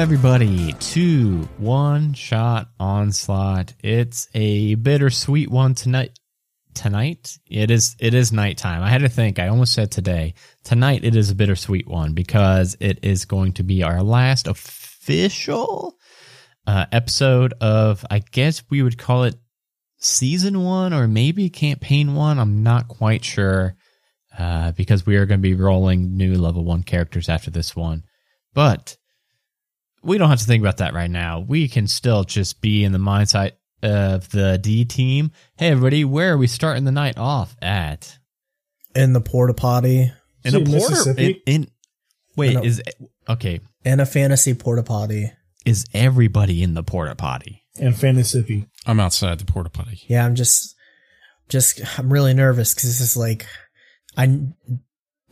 Welcome everybody to One Shot Onslaught. It's a bittersweet one tonight. Tonight? It is it is nighttime. I had to think. I almost said today. Tonight it is a bittersweet one because it is going to be our last official uh, episode of I guess we would call it season one or maybe campaign one. I'm not quite sure. Uh, because we are going to be rolling new level one characters after this one. But we don't have to think about that right now. We can still just be in the mindset of the D team. Hey, everybody, where are we starting the night off at? in the porta potty In See, a porter. In, Mississippi? in wait, In a- is okay? in a fantasy porta potty. Is everybody in the porta potty? and Fantasy. I'm outside the porta potty. Yeah, I'm just, just I'm really nervous because this is like, I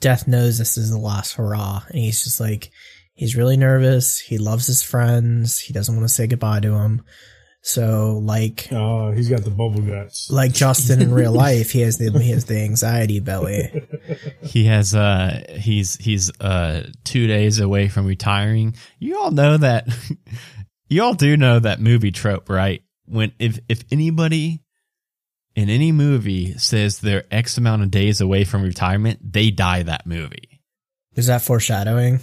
Death knows this is the last hurrah, and he's just like, he's really nervous. He loves his friends. He doesn't want to say goodbye to him. So like, Oh, he's got the bubble guts. like Justin in real life, he has the he has the anxiety belly. He has uh he's he's uh 2 days away from retiring. You all know that you all do know that movie trope, right? When if if anybody in any movie says they're X amount of days away from retirement, they die that movie. Is that foreshadowing?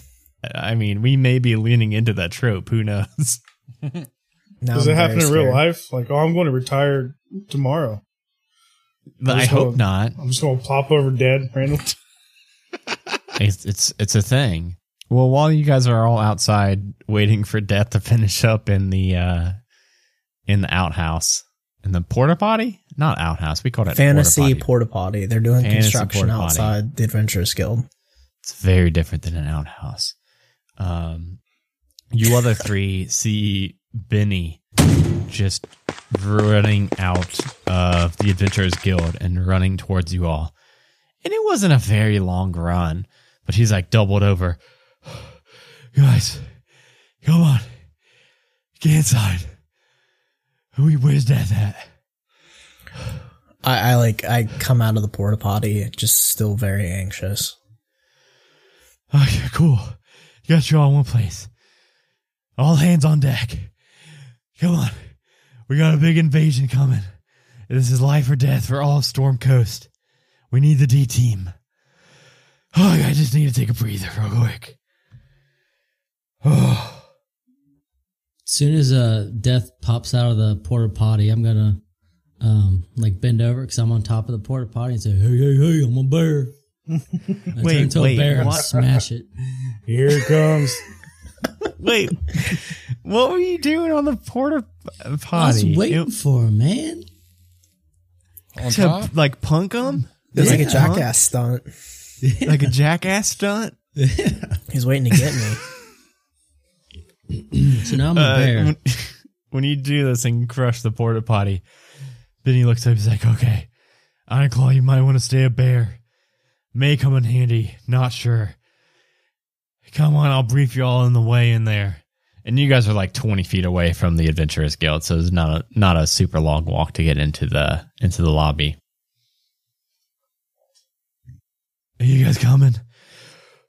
I mean, we may be leaning into that trope. Who knows? Now Does I'm it happen very in real life? Like, oh, I'm going to retire tomorrow. But I hope gonna- not. I'm just going to plop over dead, Randall. It's it's it's a thing. Well, while you guys are all outside waiting for death to finish up in the uh in the outhouse, in the porta potty, not outhouse, we call it Fantasy porta potty. porta potty. They're doing Fantasy construction outside the Adventurers Guild. It's very different than an outhouse. Um, you other three see Benny just running out of the Adventurers Guild and running towards you all. And it wasn't a very long run, but he's like doubled over. Guys, come on. Get inside. Where's Death at? I, I like I come out of the porta potty just still very anxious. Okay, cool. Got you all in one place. All hands on deck. Come on. We got a big invasion coming. This is life or death for all of Sword Coast. We need the D team. Oh, I just need to take a breather real quick. Oh, As soon as uh death pops out of the porta potty, I'm gonna um like bend over because I'm on top of the porta potty and say, "Hey, hey, hey, I'm a bear." I Wait, turn into wait, a bear and smash it. Here it comes. wait. what were you doing on the porta potty? I was potty? waiting It- for him, man. On to, top? like punk him? It was like a jackass stunt. Like a jackass stunt? He's waiting to get me. So now I'm a Uh, bear. when, when you do this and crush the porta potty, then he looks up. He's like, "Okay, Ironclaw, you might want to stay a bear. May come in handy. Not sure. Come on, I'll brief you all on the way in there." And you guys are like twenty feet away from the Adventurers Guild, so it's not a not a super long walk to get into the into the lobby. Are you guys coming?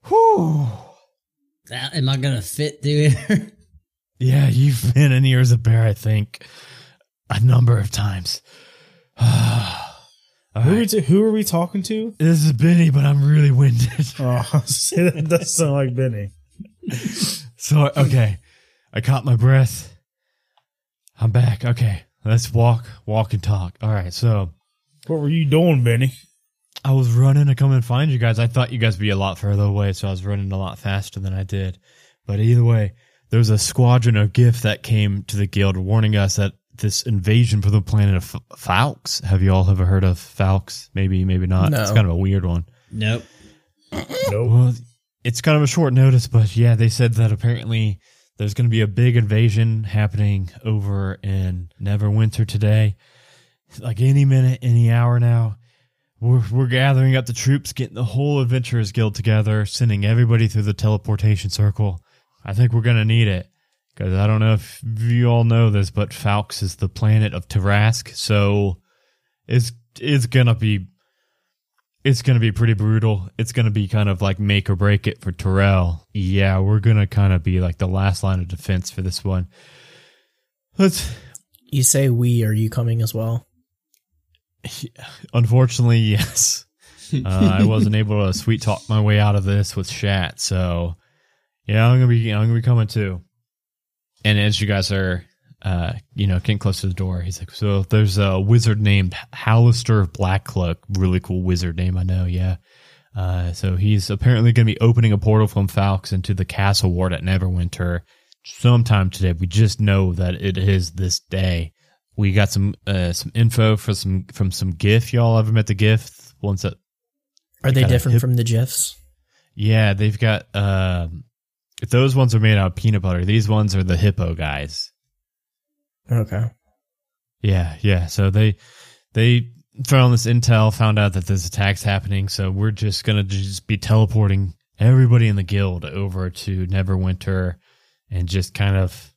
Whew. Ah, Am I gonna fit through here? Yeah, you've been in here as a bear, I think, a number of times. Who, are we t- who are we talking to? This is Benny, but I'm really winded. Oh, see, that does sound like Benny. So, okay, I caught my breath. I'm back. Okay, let's walk, walk and talk. All right, so What were you doing, Benny? I was running to come and find you guys. I thought you guys would be a lot further away, so I was running a lot faster than I did. But either way, there was a squadron of giff that came to the guild warning us that this invasion from the planet of F- Falx. Have you all ever heard of Falx? Maybe, maybe not. No. It's kind of a weird one. nope. Nope. Well, it's kind of a short notice, but yeah, they said that apparently there's going to be a big invasion happening over in Neverwinter today. Like any minute, any hour now. We're, we're gathering up the troops, getting the whole Adventurers Guild together, sending everybody through the teleportation circle. I think we're going to need it. Because I don't know if you all know this, but Falx is the planet of Tarrasque, so it's it's gonna be it's gonna be pretty brutal. It's gonna be kind of like make or break it for Toril. Yeah, we're gonna kind of be like the last line of defense for this one. Let's You say we, are you coming as well? Unfortunately, yes. Uh, I wasn't able to sweet talk my way out of this with Shat, so yeah, I'm gonna be I'm gonna be coming too. And as you guys are, uh, you know, getting close to the door, he's like, "So there's a wizard named Halaster Blackcloak, really cool wizard name, I know, yeah." Uh, so he's apparently gonna be opening a portal from Falx into the castle ward at Neverwinter sometime today. We just know that it is this day. We got some uh, some info for some from some giff. Y'all ever met the giff? Ones that Are they Kinda different from the GIFs? yeah, they've got um if those ones are made out of peanut butter, these ones are the hippo guys. Okay. Yeah, yeah. So they they found this intel, found out that this attack's happening, so we're just gonna just be teleporting everybody in the guild over to Neverwinter and just kind of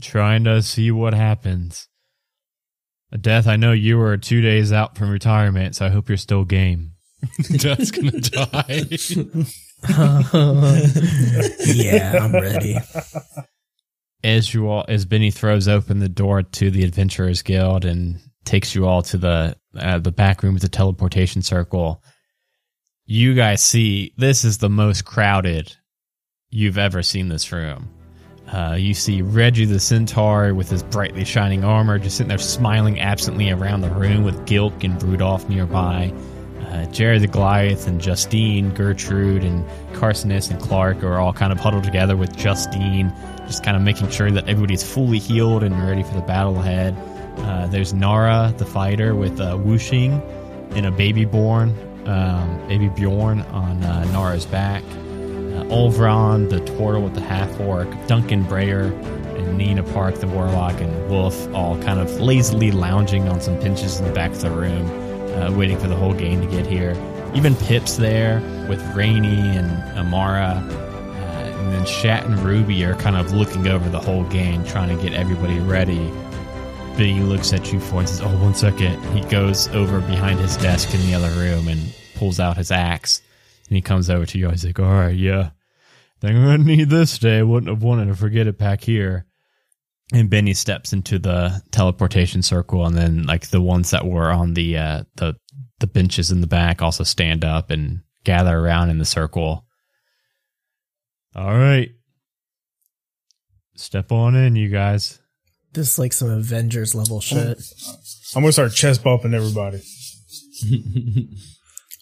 trying to see what happens. Death, I know you were two days out from retirement, so I hope you're still game. Death's gonna die. yeah, I'm ready. as you all as Benny throws open the door to the Adventurers Guild and takes you all to the uh, the back room with the teleportation circle, you guys see this is the most crowded you've ever seen this room. Uh, you see Reggie the Centaur with his brightly shining armor just sitting there smiling absently around the room with Gilk and Rudolph nearby. Uh, Jerry the Goliath and Justine, Gertrude and Carsonis and Clark are all kind of huddled together with Justine, just kind of making sure that everybody's fully healed and ready for the battle ahead. Uh, there's Nara, the fighter, with uh, Wuxing and a baby born, um, baby Bjorn on uh, Nara's back. Uh, Olvron, the turtle with the half orc, Duncan Breyer, and Nina Park, the warlock, and Wolf, all kind of lazily lounging on some benches in the back of the room, uh, waiting for the whole gang to get here. Even Pip's there with Rainey and Amara. Uh, and then Shat and Ruby are kind of looking over the whole gang, trying to get everybody ready. But he looks at you for and says, Oh, one second. He goes over behind his desk in the other room and pulls out his axe. And he comes over to you. He's like, All right, yeah. I'm going to need this today. Wouldn't have wanted to forget it back here. And Benny steps into the teleportation circle, and then like the ones that were on the uh, the the benches in the back also stand up and gather around in the circle. All right, step on in, you guys. This is like some Avengers level shit. I'm gonna start chest bumping everybody.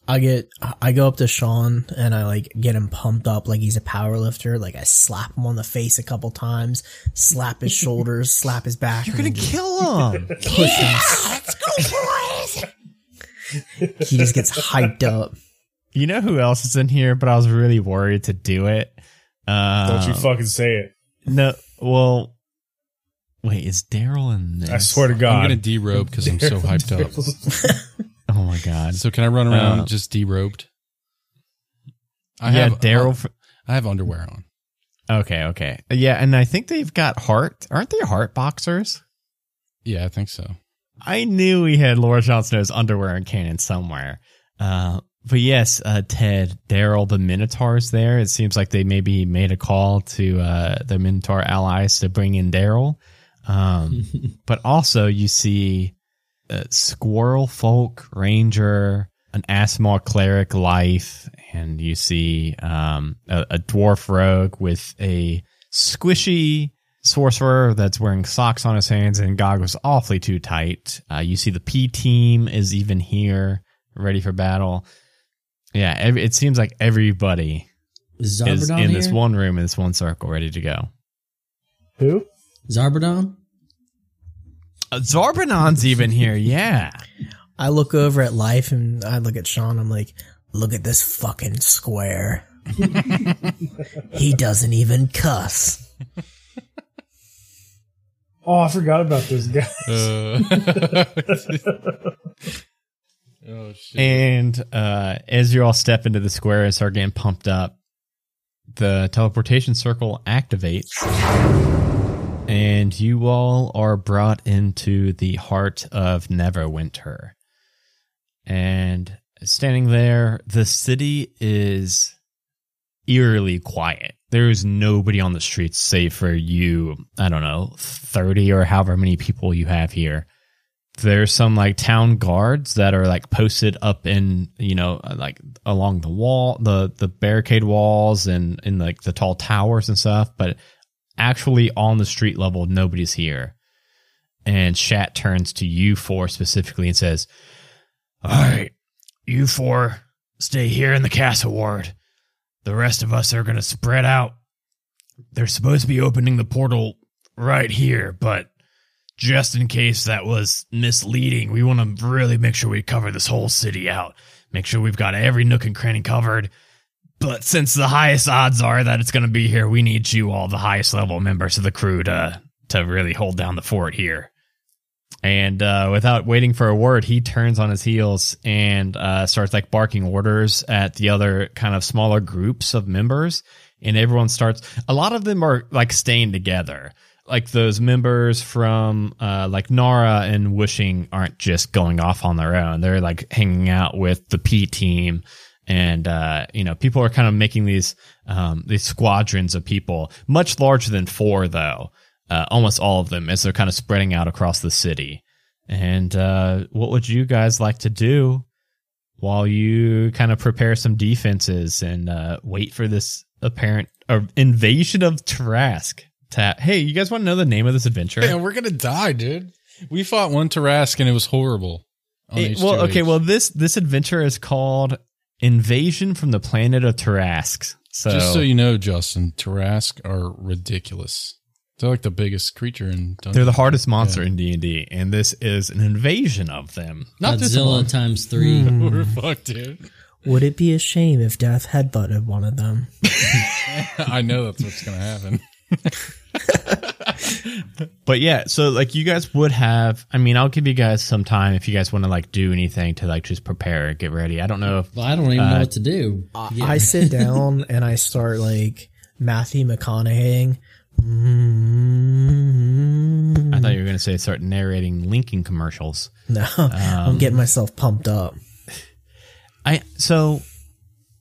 I get, I go up to Sean and I like get him pumped up like he's a power lifter. Like I slap him on the face a couple times, slap his shoulders, slap his back. You're gonna kill him. push him. Let's go, boys. he just gets hyped up. you know who else is in here? But I was really worried to do it. Uh, Don't you fucking say it. No, well, wait, is Daryl in this? I swear to God. I'm gonna derobe because I'm so hyped up. Oh my god. So can I run around Uh, just derobed? I yeah, have Daryl. fr- I have underwear on. Okay, okay. Yeah, and I think they've got heart. Aren't they heart boxers? Yeah, I think so. I knew we had Laura Jon Snow's underwear in canon somewhere. Uh, but yes, uh, Ted, Daryl, the Minotaurs there. It seems like they maybe made a call to uh, the Minotaur allies to bring in Daryl. Um, but also, you see uh, Squirrel Folk Ranger, an Aasimar Cleric Life, and you see um, a, a Dwarf Rogue with a squishy sorcerer that's wearing socks on his hands and goggles awfully too tight. Uh, you see the P team is even here, ready for battle. Yeah, every, it seems like everybody Is is in here? this one room in this one circle, ready to go. Who? Zarbadon? Uh, Zarbonon's even here, yeah. I look over at life and I look at Sean. I'm like, look at this fucking square. he doesn't even cuss. Oh, I forgot about this guy. oh shit! And uh, as you all step into the square and start getting pumped up, the teleportation circle activates, and you all are brought into the heart of Neverwinter. And standing there. The city is eerily quiet. There is nobody on the streets save for you. I don't know, thirty or however many people you have here. There's some like town guards that are like posted up in you know like along the wall, the the barricade walls and in like the tall towers and stuff. But actually on the street level, nobody's here. And Shat turns to you four specifically and says, All right, you four stay here in the castle ward. The rest of us are going to spread out. They're supposed to be opening the portal right here, but just in case that was misleading, we want to really make sure we cover this whole city out. Make sure we've got every nook and cranny covered. But since the highest odds are that it's going to be here, we need you all, the highest level members of the crew, to to really hold down the fort here. And uh, without waiting for a word, he turns on his heels and uh, starts like barking orders at the other kind of smaller groups of members. And everyone starts. A lot of them are like staying together. Like those members from uh, like Nara and Wishing aren't just going off on their own. They're like hanging out with the P team and uh, you know people are kind of making these um, these squadrons of people, much larger than four though. Uh, almost all of them as they're kind of spreading out across the city. And uh, what would you guys like to do while you kind of prepare some defenses and uh, wait for this apparent uh, invasion of Tarrasque? To hey, you guys want to know the name of this adventure? Yeah, we're gonna die, dude. We fought one Tarrasque and it was horrible. It- well, okay. Well, this this adventure is called Invasion from the Planet of Tarrasque. So, just so you know, Justin, Tarrasque are ridiculous. They're like the biggest creature in. Dungeons. they're the hardest monster Yeah. in D and D, and this is an invasion of them. Not just Godzilla one. times three. We're hmm. fucked, dude. Would it be a shame if Death headbutted one of them? I know that's what's gonna happen. But yeah, so like you guys would have. I mean, I'll give you guys some time if you guys want to like do anything to like just prepare, get ready. I don't know if Well, I don't even Uh, know what to do. I, Yeah. I sit down and I start like Matthew McConaughey. I thought you were going to say start narrating Lincoln commercials. No, I'm getting myself pumped up. I so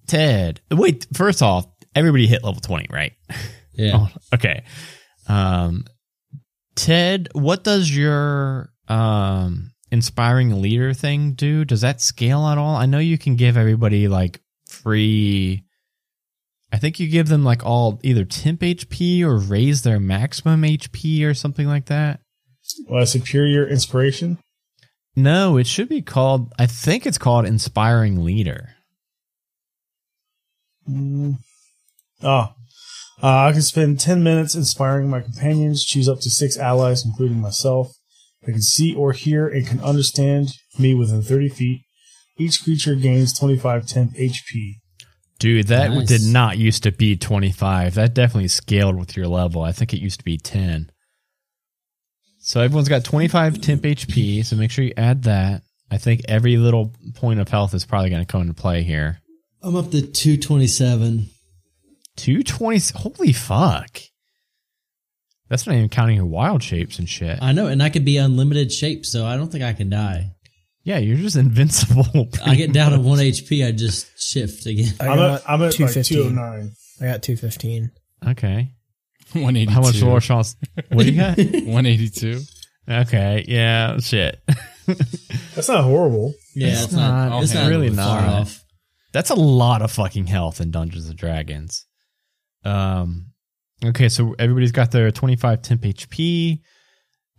Ted. Wait, first off, everybody hit level twenty, right? yeah. Oh, okay. Um, Ted, what does your um inspiring leader thing do? Does that scale at all? I know you can give everybody like free. I think you give them like all either temp HP or raise their maximum HP or something like that. Well, superior inspiration. No, it should be called. I think it's called inspiring leader. Mm. Ah. Uh, I can spend 10 minutes inspiring my companions, choose up to six allies, including myself. They can see or hear and can understand me within 30 feet. Each creature gains 25 temp HP. Dude, that Nice. did not used to be 25. That definitely scaled with your level. I think it used to be 10. So everyone's got 25 temp HP, so make sure you add that. I think every little point of health is probably going to come into play here. I'm up to 227. 220. Holy fuck. That's not even counting your wild shapes and shit. I know, and I could be unlimited shapes, so I don't think I can die. yeah, you're just invincible. I get down to one HP, I just shift again. I I'm got at, I'm at like 215. 209. I got 215. okay. One eighty. How much more chance? What do you got? One eighty two. okay. Yeah, shit. That's not horrible. Yeah, it's, not, not. it's It's not really far not. off. That's a lot of fucking health in Dungeons and Dragons. Um, okay, so everybody's got their 25 temp HP.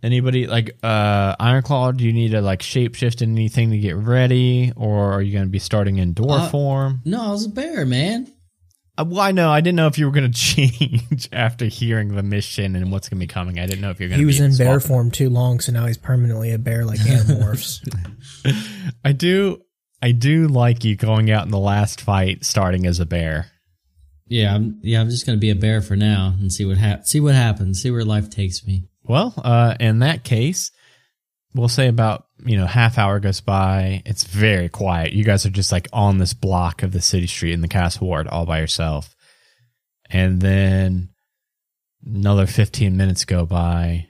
Anybody like uh Ironclaw, do you need to like shapeshift in anything to get ready, or are you going to be starting in door Uh, form? No, I was a bear, man. Uh, well, I know I didn't know if you were going to change after hearing the mission and what's going to be coming. I didn't know if you're going to. He was be in bear form too long, so now he's permanently a bear like Animorphs. I do, I do like you going out in the last fight starting as a bear. Yeah, I'm, yeah, I'm just gonna be a bear for now and see what hap- see what happens, see where life takes me. Well, uh, in that case, we'll say about you know half hour goes by. It's very quiet. You guys are just like on this block of the city street in the castle ward all by yourself, and then another fifteen minutes go by,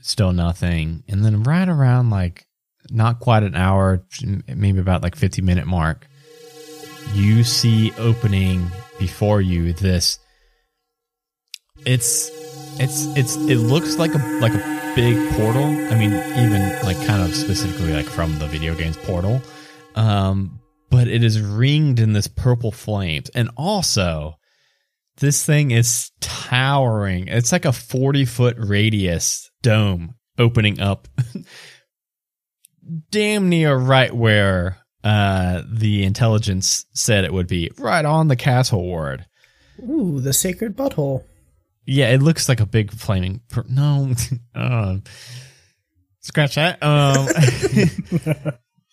still nothing, and then right around like not quite an hour, maybe about like 50 minute mark, you see opening before you this it's it's it's it looks like a like a big portal. I mean, even like kind of specifically like from the video games portal. Um, but it is ringed in this purple flames. And also, this thing is towering. It's like a 40 foot radius dome opening up damn near right where uh, the intelligence said it would be, right on the castle ward. Ooh, the sacred butthole. Yeah, it looks like a big flaming. No, uh, scratch that. Um,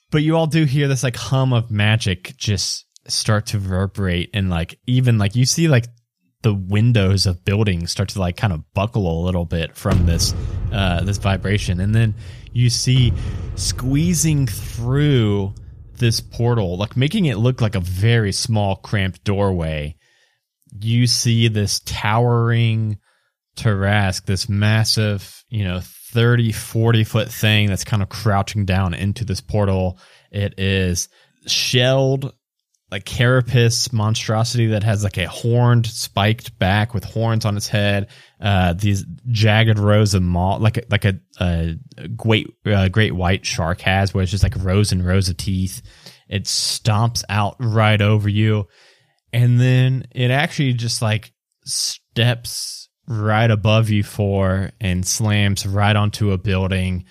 but you all do hear this like hum of magic just start to reverberate, and like even like you see like the windows of buildings start to like kind of buckle a little bit from this uh, this vibration, and then you see squeezing through this portal, like making it look like a very small, cramped doorway you see this towering Tarrasque, this massive, you know, 30, 40 foot thing that's kind of crouching down into this portal. It is shelled, like carapace monstrosity that has like a horned, spiked back with horns on its head. Uh, these jagged rows of maw, like a, like a, a great, uh, great white shark has, where it's just like rows and rows of teeth. It stomps out right over you and then it actually just like steps right above you for and slams right onto a building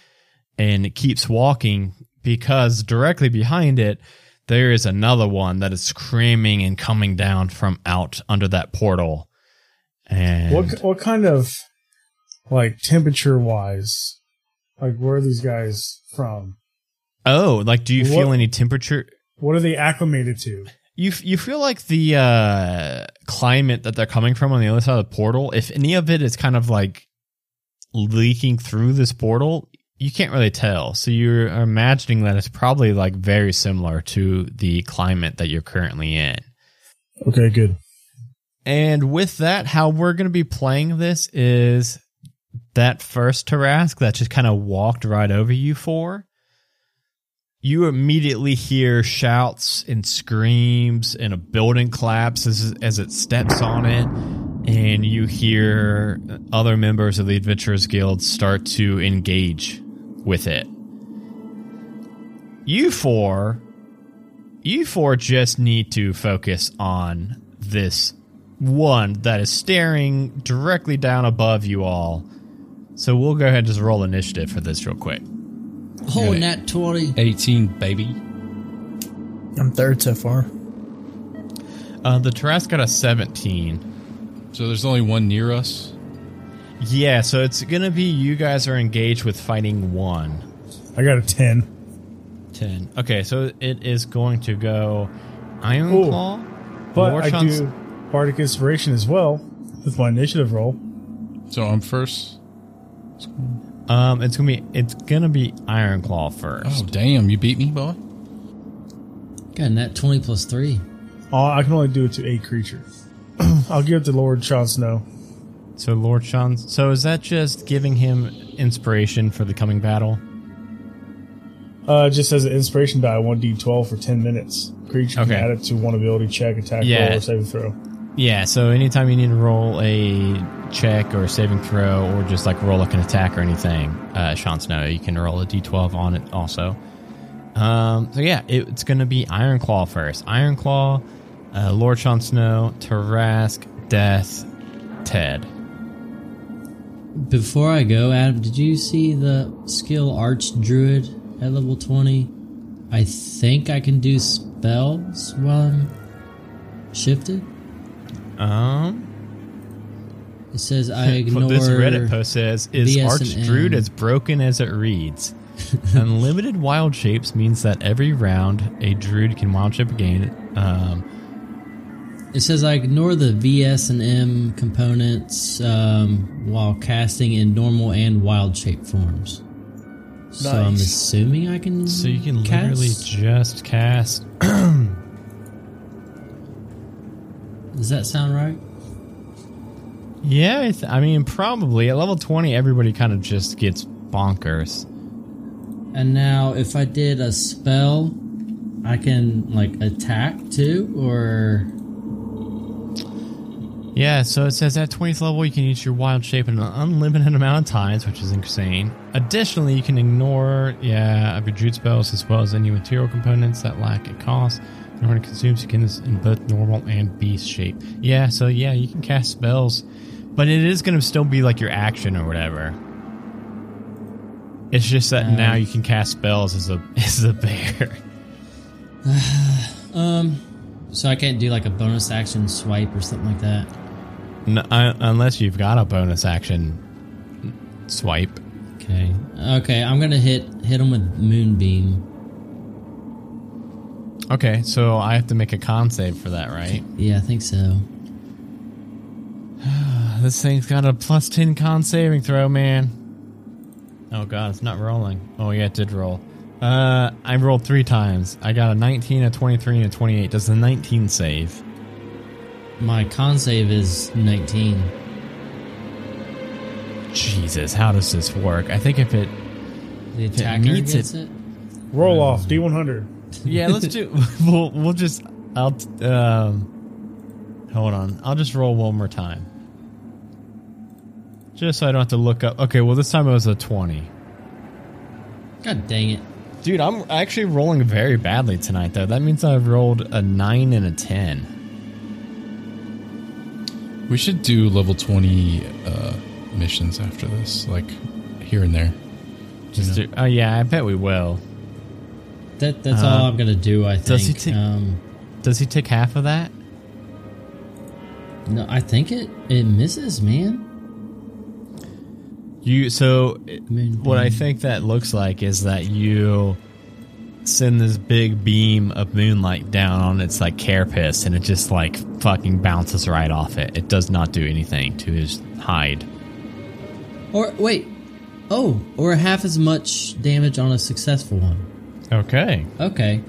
and it keeps walking because directly behind it there is another one that is screaming and coming down from out under that portal and What what kind of like temperature wise, like where are these guys from? oh like do you feel any temperature What are they acclimated to? You you feel like the uh, climate that they're coming from on the other side of the portal. If any of it is kind of like leaking through this portal, you can't really tell. So you're imagining that it's probably like very similar to the climate that you're currently in. Okay, good. And with that, how we're going to be playing this is that first Tarrasque that just kind of walked right over you for. You immediately hear shouts and screams, and a building collapses as it steps on it. And you hear other members of the Adventurers Guild start to engage with it. You four, you four just need to focus on this one that is staring directly down above you all. So we'll go ahead and just roll initiative for this real quick. Oh, Yeah. nat 20. 18, baby. I'm third so far. Uh, the Tarrasque got a 17. So there's only one near us. Yeah, so it's gonna be you guys are engaged with fighting one. I got a ten. 10. Okay, so it is going to go Iron Ooh. Claw. But Lord I Chance- do Bardic Inspiration as well with my initiative roll. So I'm first. Um, it's gonna be it's gonna be Iron Claw first. Oh, damn. You beat me, boy? Got a nat 20 plus 3. Uh, I can only do it to eight creature. I'll give it to Lord Jon Snow. So Lord Sean, so is that just giving him inspiration for the coming battle? Uh, just as an inspiration die, 1d12 for 10 minutes. Creature Okay. can add it to one ability check, attack Yeah. roll, or saving throw. Yeah, so anytime you need to roll a check or a saving throw or just like roll like an attack or anything, uh, Sean Snow, you can roll a d12 on it also. Um, so yeah, it, it's going to be Iron Claw first. Iron Claw, uh, Lord Sean Snow, Tarrasque, Death, Ted. Before I go, Adam, did you see the skill Arch Druid at level 20? I think I can do spells while I'm shifted. Um, It says I ignore. this Reddit post says, "Is VS and Archdruid M." as broken as it reads?" Unlimited wild shapes means that every round a druid can wild shape again. Um, It says I ignore the VS and M components um, while casting in normal and wild shape forms. So I'm assuming I can. so you can cast? literally just cast. Does that sound right? Yeah, I, th- I mean, probably at level twenty, everybody kind of just gets bonkers. And now, if I did a spell, I can like attack too, or Yeah, so it says at 20th level you can use your wild shape in an unlimited amount of times, which is insane. Additionally, you can ignore, yeah, of your druid spells as well as any material components that lack a cost. In order to consume skins in both normal and beast shape. Yeah, so yeah, you can cast spells, but it is going to still be like your action or whatever. It's just that Um. now you can cast spells as a as a bear. um, so I can't do like a bonus action swipe or something like that. No, I, unless you've got a bonus action swipe. Okay, okay, I'm gonna hit hit him with moonbeam. Okay, so I have to make a con save for that, right? Yeah, I think so. This thing's got a plus 10 con saving throw, man. Oh god, it's not rolling. Oh yeah, it did roll. Uh, I rolled three times. I got a 19, a 23, and a 28. Does the 19 save? My con save is 19. Jesus, how does this work? I think if it... The it attacker meets gets it. Roll off D100. Yeah, let's do... We'll, we'll just... I'll... Um, hold on. I'll just roll one more time. Just so I don't have to look up... Okay, well this time it was a 20. God dang it! Dude, I'm actually rolling very badly tonight, though. That means I've rolled a 9 and a 10. We should do level 20 uh, missions after this, like here and there. Just do, oh, yeah, I bet we will. That that's Uh, all I'm gonna do. I think. does he take- um, Does he take half of that? no, I think it it misses, man. You So, it- Moonbeam. what I think that looks like is that you send this big beam of moonlight down on its like carapace and it just like fucking bounces right off it. It does not do anything to his hide. Or wait, oh, or half as much damage on a successful one. Okay. Okay. Okay.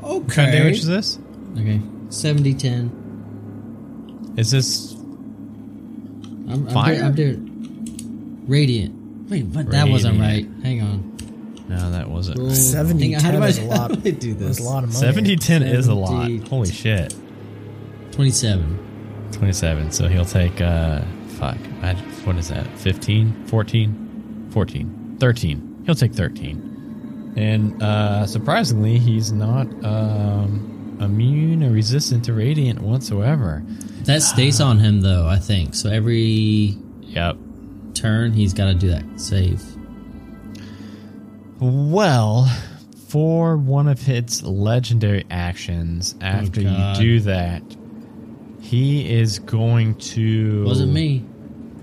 What kind of damage is this? Okay. 70 10. Is this I'm, I'm, Fire? doing, I'm doing radiant. Wait, what? That wasn't right. Hang on. No, that wasn't. Roll- 70 Hang on, how do 10 I, is a lot. How do I do That's this? a lot of money. 70 10 is a lot. 70. Holy shit. 27. 27. So he'll take, uh, fuck. I, what is that? 15? 14? 14. 13. He'll take 13. And, uh, surprisingly, he's not, um, immune or resistant to radiant whatsoever. That stays on him though, I think. So every Yep. turn he's got to do that save. Well, for one of its legendary actions, oh, after you do that, he is going to. Wasn't me.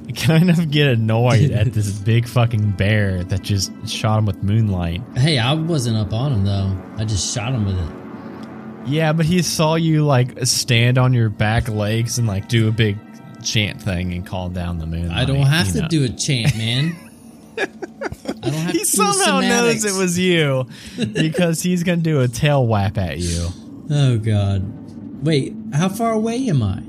kind of get annoyed at this big fucking bear that just shot him with moonlight. Hey, I wasn't up on him though. I just shot him with it. Yeah, but he saw you like stand on your back legs and like do a big chant thing and call down the moon. I don't have to know. do a chant, man. I don't have He to do somehow knows it was you because he's gonna do a tail whap at you. Oh god. Wait, how far away am I?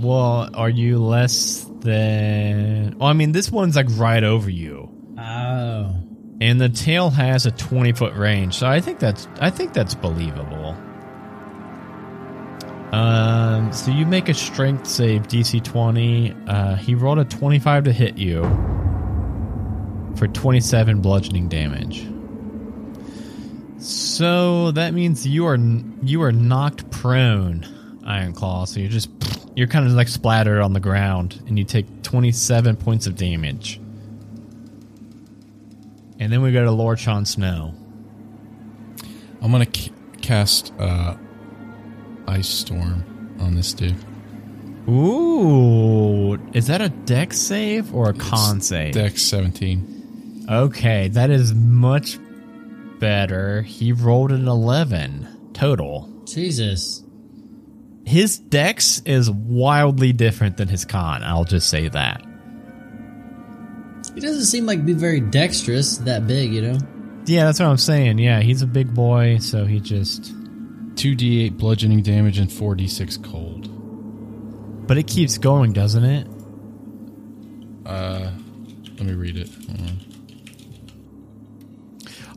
Well, are you less than? Well, I mean, this one's like right over you. Oh. And the tail has a 20 foot range, so I think that's I think that's believable. Um, so you make a strength save DC 20. Uh, he rolled a 25 to hit you for 27 bludgeoning damage. So that means you are you are knocked prone, Iron Claw. So you're just you're kind of like splattered on the ground, and you take 27 points of damage. And then we go to Lord Sean Snow. I'm gonna cast uh, Ice Storm on this dude. Ooh, is that a dex save or a con save? Dex 17. Okay, that is much better. He rolled an 11 total. Jesus. His dex is wildly different than his con. I'll just say that. He doesn't seem like be very dexterous, that big, you know? Yeah, that's what I'm saying. Yeah, he's a big boy, so he just. 2d8 bludgeoning damage and 4d6 cold. But it keeps going, doesn't it? Uh, let me read it. Hold on.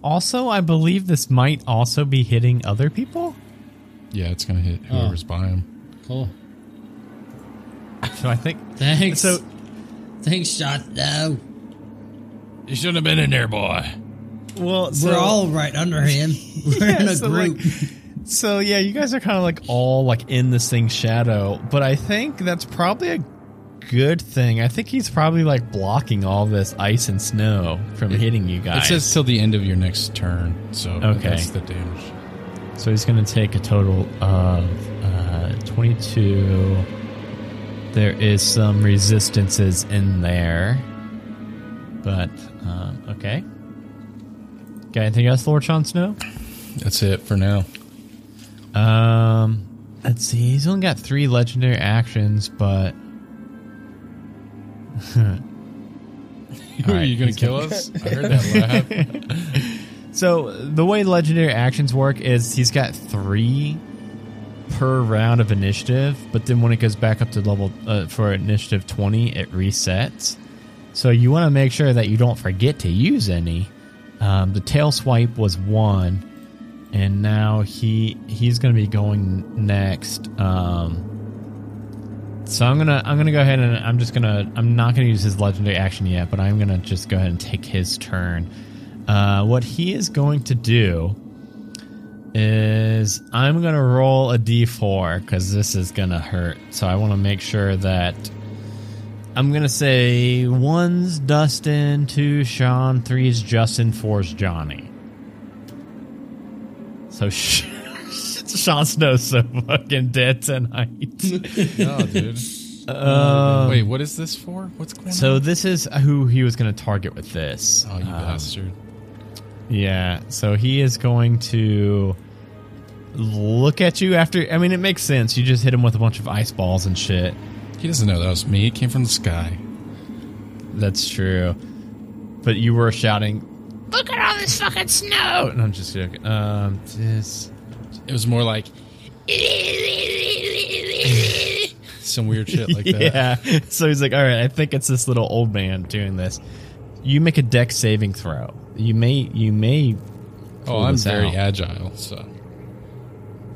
Also, I believe this might also be hitting other people. Yeah, it's gonna hit whoever's oh. by him. Cool. So I think Thanks. so. Thanks, shot. No. You shouldn't have been in there, boy. Well, We're all right under him. We're in a so, group. like, so yeah, you guys are kind of like all like in this thing's shadow, but I think that's probably a good thing. I think he's probably like blocking all this ice and snow from hitting you guys. It says till the end of your next turn, so Okay. that's the damage. so he's going to take a total of uh, twenty-two. There is some resistances in there, but um, okay. Got anything else, Lord Sean Snow? That's it for now. Um, let's see. He's only got three legendary actions, but Are right, you gonna he's kill us? I heard that laugh. so the way legendary actions work is he's got three per round of initiative, but then when it goes back up to level uh, for initiative twenty, it resets. So you want to make sure that you don't forget to use any. Um, the tail swipe was one, and now he he's going to be going next. Um, so I'm gonna I'm gonna go ahead and I'm just gonna I'm not gonna use his legendary action yet, but I'm gonna just go ahead and take his turn. Uh, what he is going to do is I'm gonna roll a d4 because this is gonna hurt. So I want to make sure that I'm gonna say one's Dustin, two Sean, three's Justin, four's Johnny. So Sean Snow's so fucking dead tonight. no, dude. Um, Wait, what is this for? What's going So on? this is who he was going to target with this. Oh, you Um, bastard! Yeah. So he is going to look at you after. I mean, it makes sense. You just hit him with a bunch of ice balls and shit. He doesn't know that was me. It came from the sky. That's true. But you were shouting, "Look at all this fucking snow!" And I'm just joking. Um, this. It was more like some weird shit like that. yeah. So he's like, "All right, I think it's this little old man doing this." You make a deck saving throw. You may. You may. Oh, I'm very out. agile, so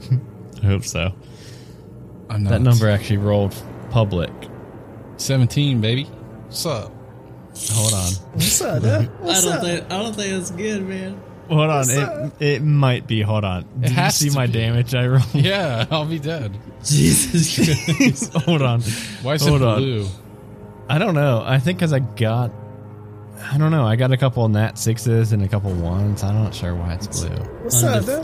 I hope so. I'm not. That number actually rolled public. seventeen, baby. What's up? Hold on. What's up, dude? I don't up? think I don't think that's good, man. Hold on. It, it might be. Hold on. Did you has see to my be. damage I rolled? Yeah, I'll be dead. Jesus Christ. Hold on. Why is it Hold on. blue? I don't know. I think because I got. I don't know. I got a couple nat sixes and a couple ones. I'm not sure why it's blue. What's up, Undef- dude?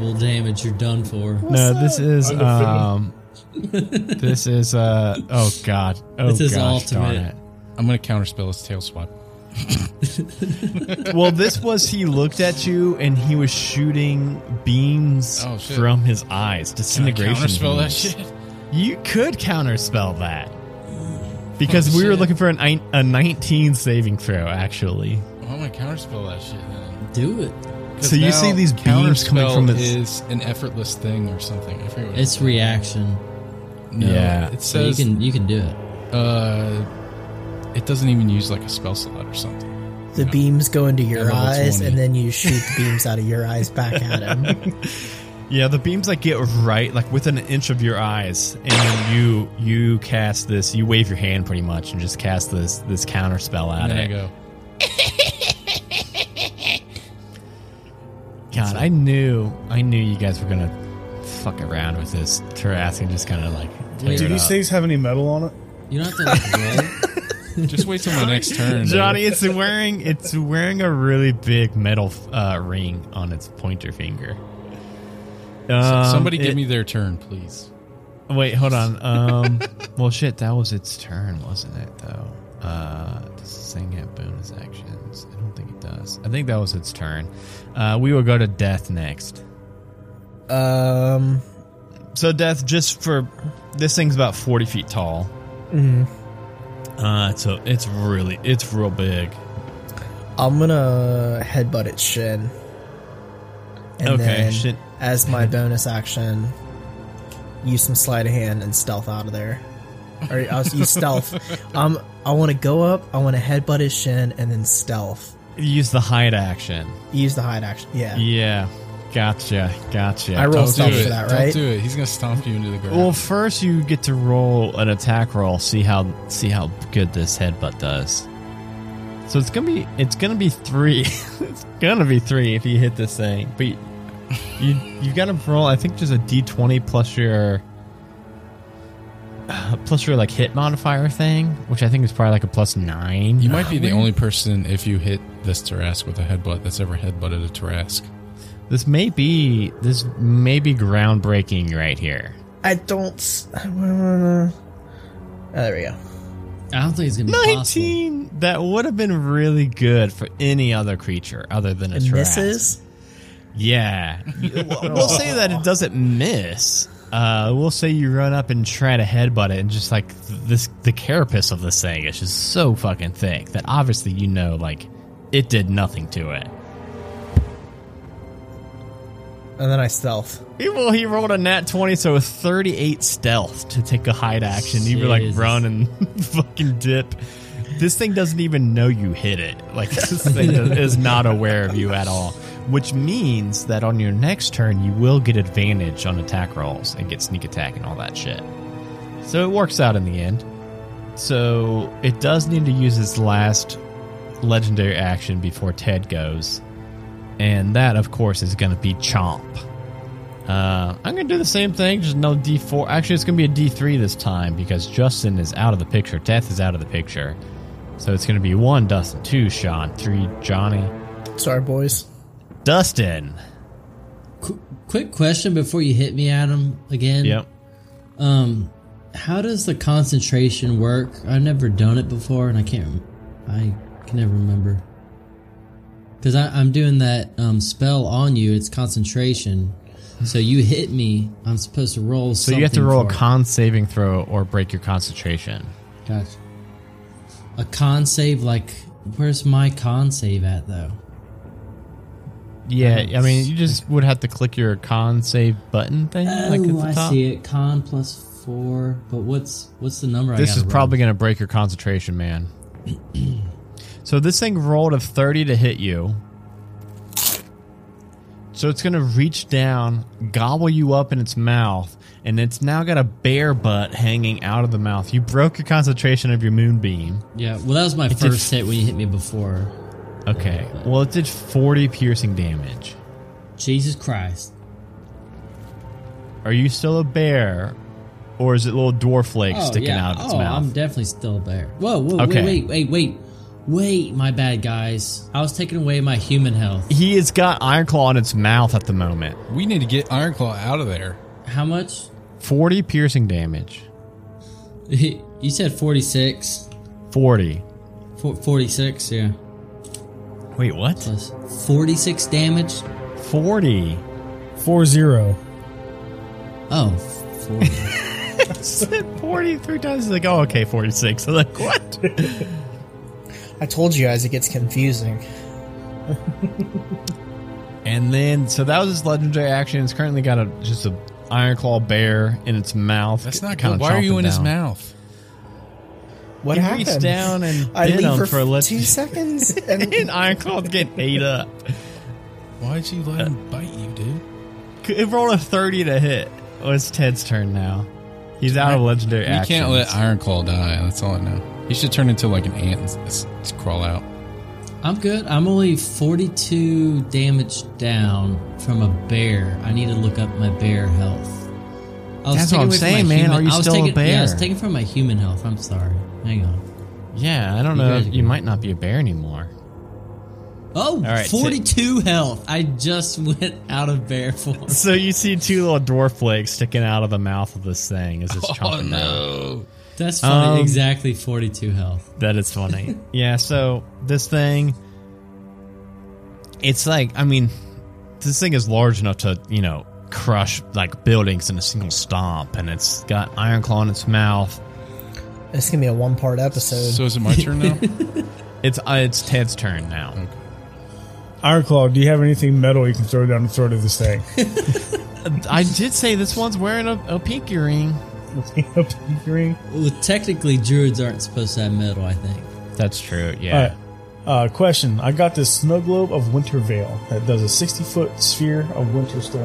undefendable damage. You're done for. no, What's this up? is um. this is uh. Oh God. Oh This is gosh, darn ultimate. it. I'm gonna counterspell his tail swipe. Well, this was he looked at you and he was shooting beams Oh, from his eyes, Can I disintegration. counterspell that shit? You could counterspell that. Because Oh, we were looking for an, a 19 saving throw, actually. Why am I counterspell that shit then? Do it. 'Cause So you see these beams coming from counterspell his- is an effortless thing or something. I forget what It's reaction. no, Yeah. It So you says can you can do it. uh, it doesn't even use like a spell slot or something. The beams go into your level eyes, 20. and then you shoot the beams out of your eyes back at him. Yeah, the beams like get right, like within an inch of your eyes, and then you you cast this. You wave your hand pretty much and just cast this this counter spell at And then I it. go, God, I knew I knew you guys were gonna fuck around with this Tarrasque and just kind of like. Do these up. things have any metal on it? You don't have to like roll. Just wait till my next turn, dude." Johnny, it's wearing it's wearing a really big metal uh, ring on its pointer finger. So- Um, Somebody it- give me their turn, please. Wait, hold on. Um, well, shit, that was its turn, wasn't it? Though. Uh, does this thing have bonus actions? I don't think it does. I think that was its turn. Uh, we will go to death next. Um, So death, just for this thing's about forty feet tall. mhm. Uh, so it's really it's real big. I'm gonna headbutt its shin. And Okay, then, shit. as my bonus action, use some sleight of hand and stealth out of there. Or I'll use stealth. Um, I want to go up. I want to headbutt his shin and then stealth Use the hide action. Use the hide action. Yeah. Yeah. Gotcha. Gotcha. I roll Don't stealth do it. for that, right? Don't do it. He's gonna stomp you into the ground. Well, first you get to roll an attack roll. See how see how good this headbutt does. So it's gonna be it's gonna be three. it's gonna be three if you hit this thing. But you you, you got to roll. I think just a d twenty plus your uh, plus your like hit modifier thing, which I think is probably like a plus nine. you might be the only person if you hit this Tarrasque with a headbutt that's ever headbutted a Tarrasque. This may be this may be groundbreaking right here. I don't. s- I wanna- Oh, there we go. I don't think it's gonna be possible. 19 that would have been really good for any other creature other than a It Tarrasque. misses. yeah we'll we'll say that it doesn't miss uh, we'll say you run up and try to headbutt it and just like this the carapace of this thing is just so fucking thick that obviously you know like it did nothing to it And then I stealth. He, well, he rolled a nat 20, so 38 stealth to take a hide action. You were like Jesus. run and fucking dip. This thing doesn't even know you hit it. Like, this thing is not aware of you at all. Which means that on your next turn, you will get advantage on attack rolls and get sneak attack and all that shit. So it works out in the end. So it does need to use its last legendary action before Ted goes. And that, of course, is going to be Chomp. Uh, I'm going to do the same thing, just no D4. Actually, it's going to be a D3 this time because Justin is out of the picture. Death is out of the picture. So it's going to be one Dustin, two Sean, three Johnny. Sorry, boys. Dustin. Qu- quick question before you hit me, Adam, again. Yep. Um, how does the concentration work? I've never done it before, and I can't. I can never remember. Because I'm doing that um, spell on you. It's concentration. So you hit me. I'm supposed to roll. So you have to roll a con saving throw or break your concentration. Gotcha. A con save, like where's my con save at though? Yeah, I mean, you just would have to click your con save button thing. like at oh, the I top. see it. Con plus four. But what's what's the number? I This is roll? probably going to break your concentration, man. so this thing rolled a 30 to hit you. So it's going to reach down, gobble you up in its mouth, and it's now got a bear butt hanging out of the mouth. You broke your concentration of your moonbeam. Yeah. Well, that was my did first hit when you hit me before. Okay. Well, it did 40 piercing damage. Jesus Christ. Are you still a bear, or is it little dwarf flakes oh, sticking out of its oh, mouth? I'm definitely still there. Whoa, whoa, Okay. wait, wait, wait, wait. Wait, my bad, guys. I was taking away my human health. he has got Iron Claw in its mouth at the moment. We need to get Ironclaw out of there. How much? 40 piercing damage. You said 46. 40. Four- 46, yeah. Wait, what? Plus 46 damage? 40. Four zero. Oh, 40. said 40 three times. He's like, oh, okay, 46. I'm like, what? I told you guys it gets confusing. and then, so that was his legendary action. It's currently got a just a Iron Claw bear in its mouth. That's not kinda. Why are you chomping in his mouth? What he happened? reached down and I bit leave him for, for a leg- two seconds, and and Iron Claw's getting ate up. Why'd you let him bite you, dude? It rolled a 30 to hit. Oh, it's Ted's turn now. He's out of legendary You actions. can't let Ironclaw die. That's all I know. He should turn into like an ant and s- s- crawl out. I'm good. I'm only 42 damage down from a bear. I need to look up my bear health. I was That's taking what I'm from my saying, man. Are you I was still a taking, Yeah, I was taking from my human health. I'm sorry. Hang on. Yeah, I don't You know. guys if are You good. might not be a bear anymore. Oh, right, 42 health. I just went out of bear form. So you see two little dwarf flakes sticking out of the mouth of this thing as it's oh, chomping down. That's funny. Um, exactly 42 health. That is funny. yeah, so this thing it's like I mean this thing is large enough to, you know, crush like buildings in a single stomp and it's got iron claw in its mouth. it's gonna be a one-part episode. So is it my turn now? It's uh, it's Ted's turn now. Ironclaw, do you have anything metal you can throw down the throat of this thing? I did say this one's wearing a, a pinky ring. A pinky ring? Well, technically, druids aren't supposed to have metal, I think. That's true. Yeah. right. Uh, question: I got this snow globe of Winter Veil that does a 60 foot sphere of Winter Storm.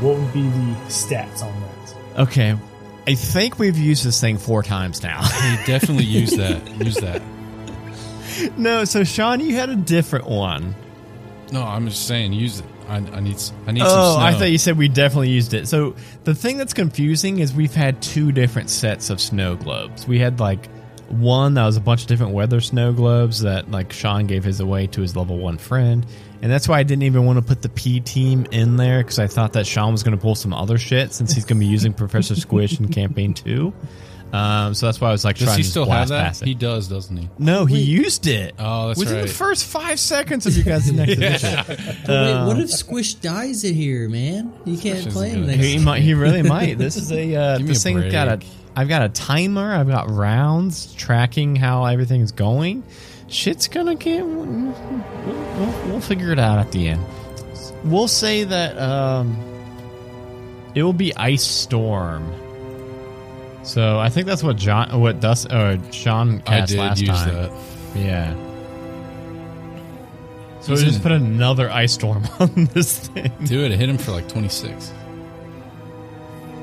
What would be the stats on that? Okay. I think we've used this thing four times now. Hey, definitely use that. Use that. no, so Sean, you had a different one. No, I'm just saying, use it. I, I need. I need Oh, some snow. I thought you said we definitely used it. So the thing that's confusing is we've had two different sets of snow globes. We had like one that was a bunch of different weather snow globes that like Sean gave his away to his level one friend, and that's why I didn't even want to put the P team in there because I thought that Sean was going to pull some other shit since he's going to be using Professor Squish in campaign two. Um, so that's why I was like Does trying he to still blast have that? past it. He does, doesn't he? no, he used it. Oh, that's within right. the first five seconds of you guys' next edition. Wait, what if Squish dies in here, man? You can't Squish play isn't him good. next He might. He really might. This is a. Uh, Give me this a thing's got a. break. I've got a timer. I've got rounds tracking how everything's going. Shit's gonna get. We'll, we'll, we'll figure it out at the end. We'll say that um, it will be ice storm. So I think that's what John, what Dust, or Sean I cast did last use time. that. Yeah. So He's we just put another ice storm on this thing. Do it. It hit him for like 26.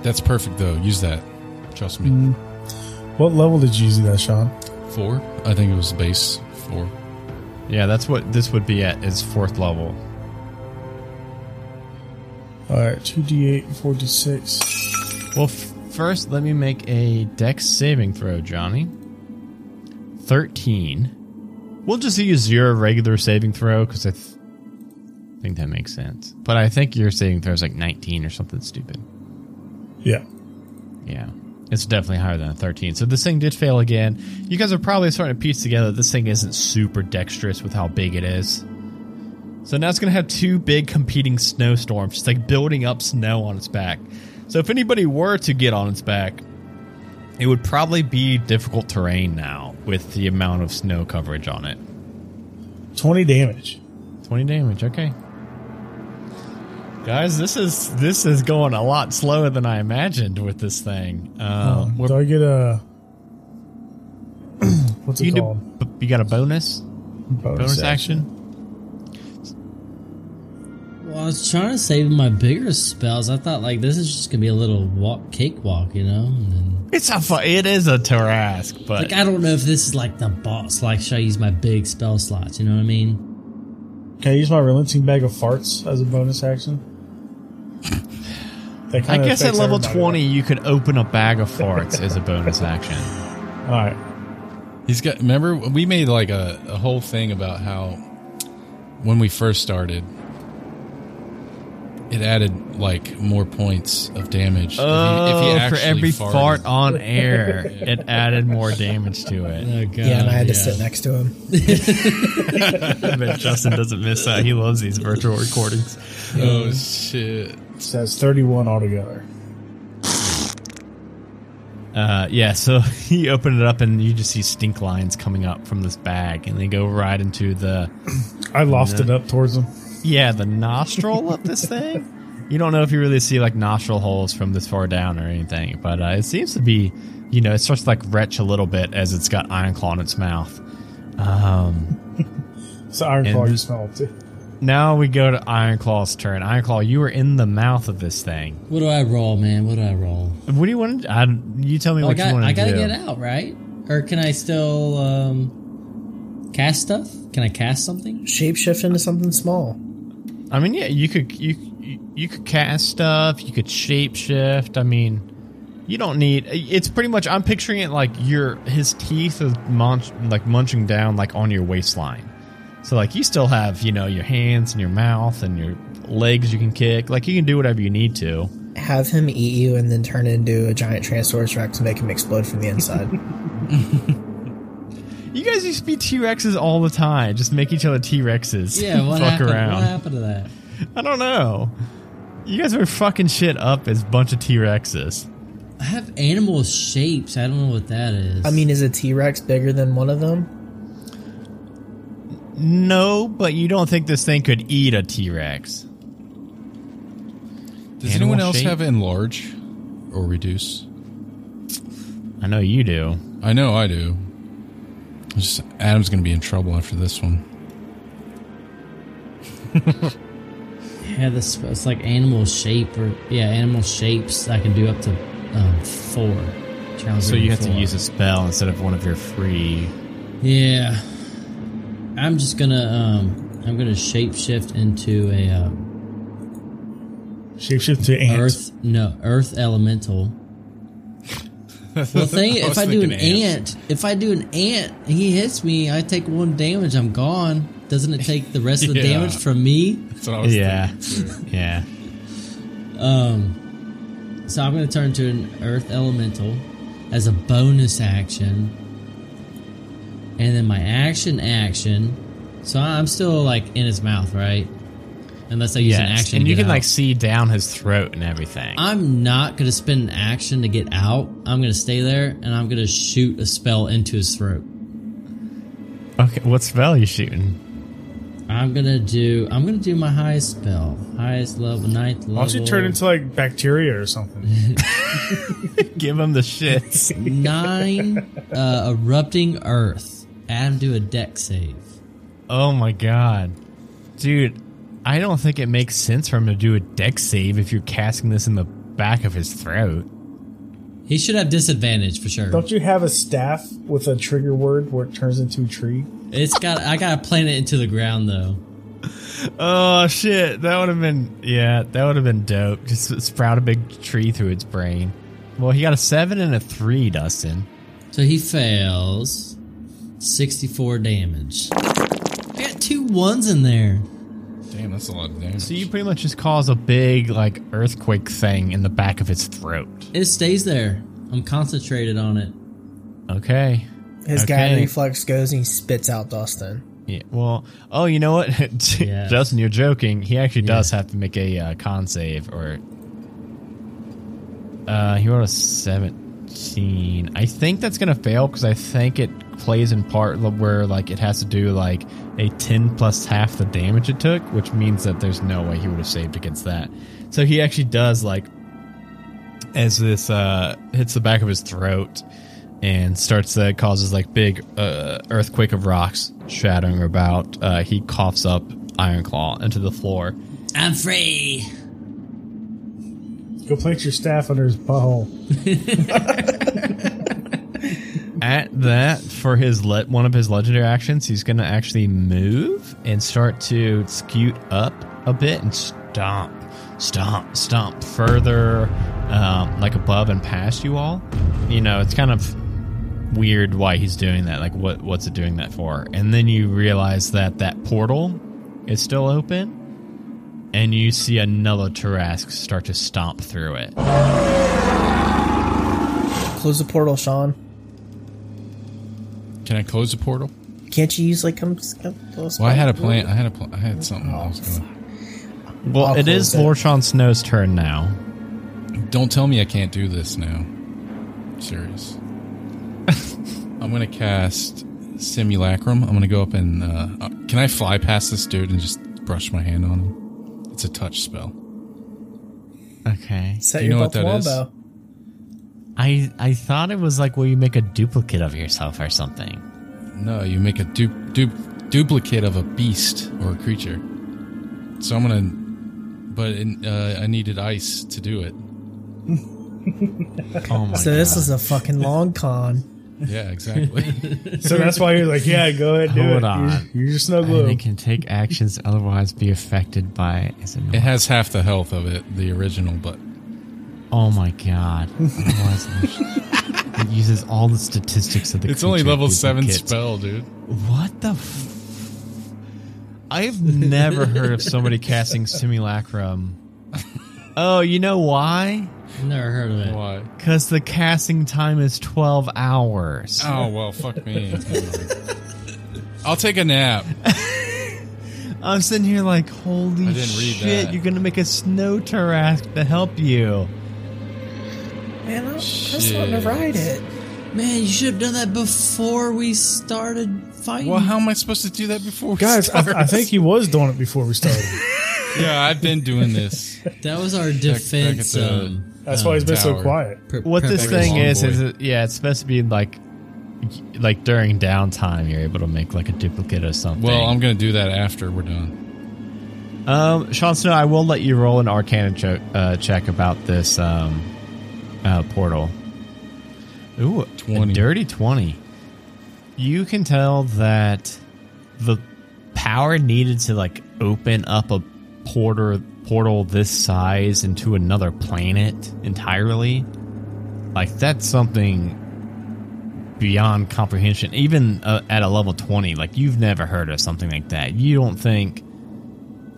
That's perfect, though. Use that. Trust me. Mm. What level did you use that, Sean? Four? I think it was base four. Yeah, that's what this would be at is fourth level. All right, 2d8, 4d6. Well, f- first let me make a dex saving throw, Johnny. 13. We'll just use your regular saving throw because I th- think that makes sense. But I think your saving throw is like 19 or something stupid. Yeah. Yeah. It's definitely higher than a 13. So this thing did fail again. You guys are probably starting to piece together that this thing isn't super dexterous with how big it is. So now it's going to have two big competing snowstorms, just like building up snow on its back. So if anybody were to get on its back, it would probably be difficult terrain now with the amount of snow coverage on it. 20 damage. 20 damage, okay. Guys, this is this is going a lot slower than I imagined with this thing. Uh, we're- do I get a. What's it you, called? do, you got a bonus? Bonus action? Well, I was trying to save my bigger spells. I thought like this is just gonna be a little walk, cakewalk, you know. And then, It's a fu- it is a Tarrasque, but like I don't know if this is like the boss. Like, should I use my big spell slots? You know what I mean? Can I use my relenting bag of farts as a bonus action? I guess at level everybody, twenty you could open a bag of farts as a bonus action. All right. He's got. Remember, we made like a, a whole thing about how when we first started, it added like more points of damage. if you- Oh, for every farted. fart on air, it added more damage to it. Oh god. yeah, and I had to sit next to him. I bet Justin doesn't miss that. He loves these virtual recordings. Oh shit! So that's 31 altogether. Uh, yeah, so he opened it up and you just see stink lines coming up from this bag, and they go right into the I lofted up towards him. Yeah the nostril of this thing. You don't know if you really see like nostril holes from this far down or anything, but uh, it seems to be, you know, it starts to like retch a little bit as it's got iron claw in its mouth. Um, So Iron And Claw, you smell it too. now we go to Iron Claw's turn. Iron Claw, you are in the mouth of this thing. What do I roll, man? What do I roll? What do you want to? I, you tell me Oh, I what you got. want to do. I gotta get out, right? Or can I still um, cast stuff? Can I cast something? Shapeshift into something small. I mean, yeah, you could you you- you could cast stuff. You could shape shift. I mean, you don't need. It's pretty much. I'm picturing it like your his teeth are munch, like munching down like on your waistline. So like you still have you know your hands and your mouth and your legs you can kick. Like you can do whatever you need to. Have him eat you and then turn into a giant Tyrannosaurus Rex and make him explode from the inside. You guys used to be T Rexes all the time. Just make each other T Rexes. Yeah. What fuck happened? around. What happened to that? I don't know. You guys were fucking shit up as a bunch of T Rexes. I have animal shapes. I don't know what that is. I mean, is a T Rex bigger than one of them? No, but you don't think this thing could eat a T Rex? Does Animal anyone else shape? have enlarge or reduce? I know you do. I know I do. Just, Adam's going to be in trouble after this one. Yeah, this it's like animal shape or yeah, animal shapes. I can do up to um, four. Challenge So you have to use a spell instead of one of your free. Yeah, I'm just gonna um, I'm gonna shapeshift into a um, Shapeshift to ant. earth no earth elemental. Well, thing if was I do an thinking ant, if I do an ant and he hits me, I take one damage. I'm gone. Doesn't it take the rest of the Yeah. damage from me? That's what I was Yeah, thinking, yeah. Um, so I'm going to turn to an earth elemental as a bonus action, and then my action action. So I'm still like in his mouth, right? Unless I use an action, and to you get can like see down his throat and everything. I'm not going to spend an action to get out. I'm going to stay there, and I'm going to shoot a spell into his throat. okay, what spell are you shooting? I'm gonna do. I'm gonna do my highest spell, highest level, ninth level. Why don't you turn into like bacteria or something? Give him the shits. nine uh, erupting earth. Adam, do a dex save. oh my god, dude! I don't think it makes sense for him to do a dex save if you're casting this in the back of his throat. He should have disadvantage for sure. Don't you have a staff with a trigger word where it turns into a tree? It's got. I gotta plant it into the ground though. Oh shit, that would have been yeah, that would have been dope. Just sprout a big tree through its brain. Well, he got a seven and a three, Dustin. So he fails. Sixty-four damage. I got two ones in there. Damn, that's a lot of damage. So you pretty much just cause a big like earthquake thing in the back of its throat. It stays there. I'm concentrated on it. Okay. His Okay. gag reflex goes and he spits out Dustin. Yeah. Well. Oh, you know what, Yes. Justin, you're joking. He actually does have to make a uh, con save, or uh, he rolled a seventeen. I think that's gonna fail because I think it plays in part where like it has to do like a ten plus half the damage it took, which means that there's no way he would have saved against that. So he actually does like as this uh, hits the back of his throat and starts to causes like big uh, earthquake of rocks shattering about. Uh, he coughs up Iron Claw into the floor. I'm free. Go plant your staff under his butthole. At that, for his let one of his legendary actions, he's going to actually move and start to scoot up a bit and stomp, stomp, stomp further, um, like above and past you all. You know, it's kind of weird why he's doing that. Like, what what's it doing that for? And then you realize that that portal is still open, and you see another Tarrasque start to stomp through it. Close the portal, Sean. Can I close the portal? Can't you use like come? come Well, I had a plan. I had a plan. I had something. I was gonna. Well, I'll it close is it. Lord Sean Snow's turn now. Don't tell me I can't do this now. serious. I'm gonna cast simulacrum. I'm gonna go up and uh, uh, can I fly past this dude and just brush my hand on him? It's a touch spell. Okay. Set Do you know what that is? wombo. I I thought it was like where you make a duplicate of yourself or something. No, you make a du- du- duplicate of a beast or a creature. So I'm gonna, but uh, I needed ice to do it. Oh my So this god. is a fucking long con. Yeah, exactly. So that's why you're like, yeah, go ahead, do Hold it. on. You're, you're just snow And glue. it can take actions otherwise be affected by is it, it has half the health of it, the original, but Oh my god. It uses all the statistics of the it's only level seven duplicate. spell, dude. What the f- I've never heard of somebody casting simulacrum. Oh, you know why? Never heard of it. Why? Because the casting time is 12 hours. Oh well, fuck me. I'll take a nap. I'm sitting here like, holy I didn't read shit, that. you're gonna make a snow Tarrasque to help you. Man, I just want to ride it. Man, you should have done that before we started fighting. Well, how am I supposed to do that before we Guys, I. I think he was doing it before we started. yeah, I've been doing this. that was our back at defense. the- um, That's why he's been so quiet. pre- What this thing is, Long is it, yeah, it's supposed to be like like during downtime, you're able to make like a duplicate of something. Well, I'm gonna do that after we're done. Um, Sean Snow, I will let you roll an Arcana cho- uh, check about this um, uh, portal. Ooh, 20. a dirty twenty. You can tell that the power needed to like open up a porter portal this size into another planet entirely, like that's something beyond comprehension. Even uh, at a level twenty, like you've never heard of something like that. You don't think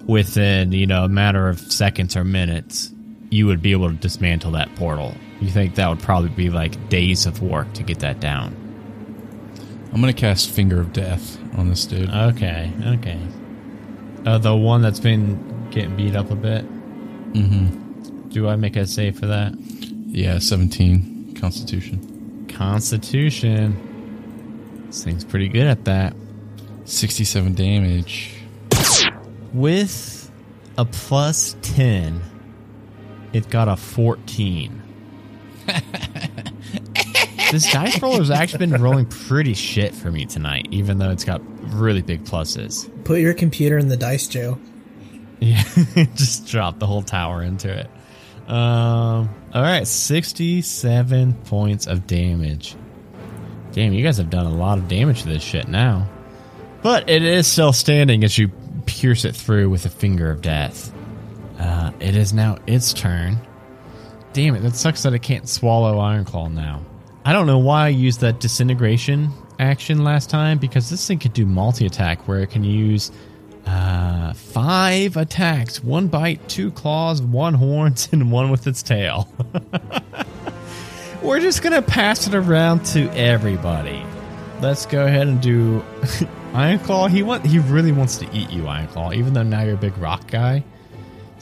within you know a matter of seconds or minutes you would be able to dismantle that portal you think that would probably be like days of work to get that down? I'm gonna cast Finger of Death on this dude. okay okay. Uh, the one that's been getting beat up a bit? Mm-hmm. do i make a save for that? Yeah, 17 Constitution, constitution. This thing's pretty good at that. 67 damage. with a plus 10 it got a 14 this dice roller has actually been rolling pretty shit for me tonight even though it's got really big pluses Put your computer in the dice jail. yeah just drop the whole tower into it um all right 67 points of damage damn you guys have done a lot of damage to this shit now but it is still standing as you pierce it through with a finger of death. Uh, it is now its turn. Damn it, that sucks that I can't swallow Ironclaw now. I don't know why I used that disintegration action last time because this thing could do multi attack where it can use uh, five attacks one bite, two claws, one horns, and one with its tail. We're just gonna pass it around to everybody. Let's go ahead and do Ironclaw. He want he really wants to eat you, Ironclaw, even though now you're a big rock guy.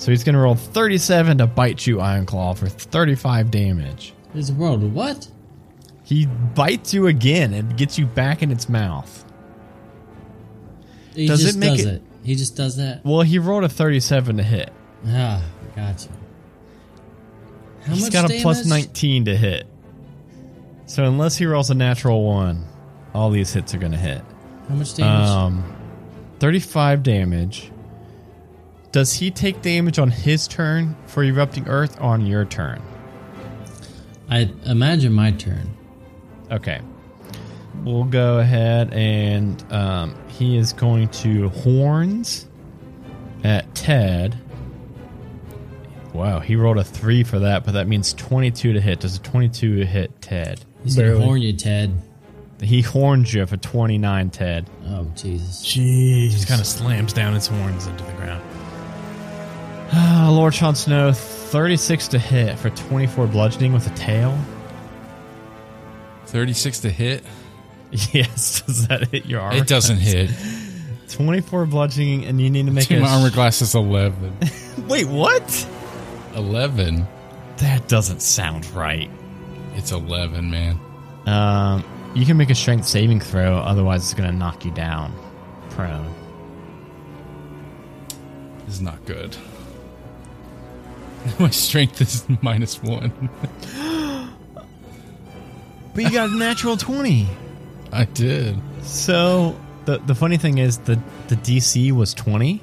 So he's gonna roll 37 to bite you, Iron Claw, for 35 damage. A world. What? He bites you again and gets you back in its mouth. He Does it just make does it- it? He just does that. Well, he rolled a 37 to hit. Ah, gotcha. How He's got a plus 19 to hit. So unless he rolls a natural one, all these hits are gonna hit. How much damage? Um, 35 damage. Does he take damage on his turn for erupting earth or on your turn? I imagine my turn. Okay. We'll go ahead and um, he is going to horns at Ted. Wow, he rolled a three for that, but that means 22 to hit. Does a 22 hit Ted? He's gonna horn you, Ted. He horns you for 29, Ted. Oh Jesus! Jeez. Just kind of slams down his horns into the ground. Lord Sean Snow, 36 to hit for 24 bludgeoning with a tail. 36 to hit. Yes, does that hit your armor? It doesn't hit. 24 bludgeoning, and you need to make Dude, a. my armor class is 11. Wait, what? 11. That doesn't sound right. It's 11, man. Um, you can make a strength saving throw, otherwise it's going to knock you down, prone. This is not good. My strength is minus one. But you got a natural 20. I did. So the the funny thing is the the DC was 20,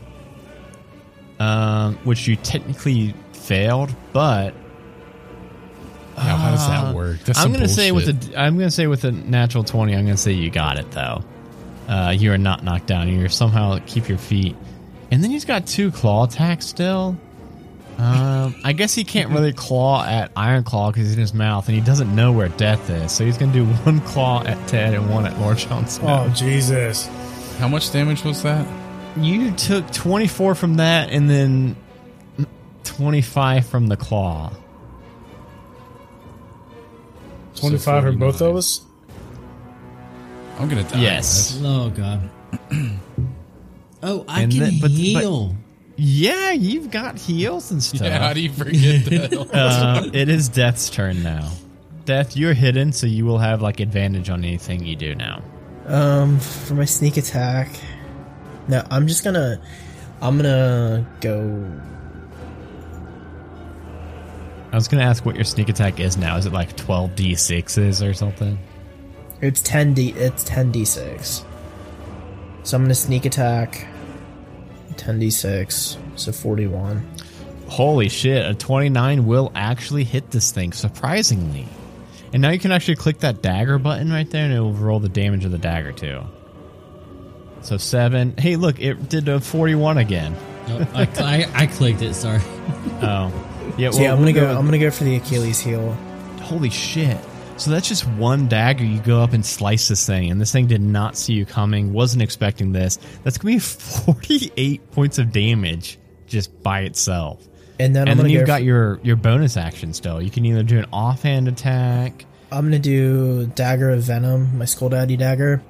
um, which you technically failed, but Now, how does Uh, that work? That's I'm gonna say with a I'm gonna say with a natural 20, I'm gonna say you got it though. Uh, you are not knocked down. You're somehow keep your feet, and then he's got two claw attacks still. Um, I guess he can't really claw at Iron Claw because he's in his mouth, and he doesn't know where death is. So he's gonna do one claw at Ted and one at Lord Sean Snow. Oh Jesus! How much damage was that? You took 24 from that and then 25 from the claw. Twenty-five for both of us. I'm gonna die. Yes. guys. Oh God. oh, I And can then- but- but- heal. Yeah, you've got heals and stuff. Yeah, how do you forget that? uh, it is Death's turn now. Death, you're hidden, so you will have like advantage on anything you do now. Um, for my sneak attack. No, I'm just gonna. I'm gonna go. I was gonna ask what your sneak attack is now. Is it like 12 d6s or something? It's ten d. It's ten d six. So I'm gonna sneak attack. Ten d six. So forty one. Holy shit, a 29 will actually hit this thing, surprisingly. And now you can actually click that dagger button right there and it will roll the damage of the dagger too. So 7. Hey, look, it did a 41 again. Oh, I, I, I clicked it. Sorry. Oh. Yeah, So yeah, well, I'm gonna we'll go. I'm gonna go for the Achilles heel. Holy shit. So that's just one dagger. You go up and slice this thing, and this thing did not see you coming, wasn't expecting this. That's going to be 48 points of damage just by itself. And then I'm and then you've go got your, your bonus action still. You can either do an offhand attack. I'm gonna do dagger of venom, my skull daddy dagger.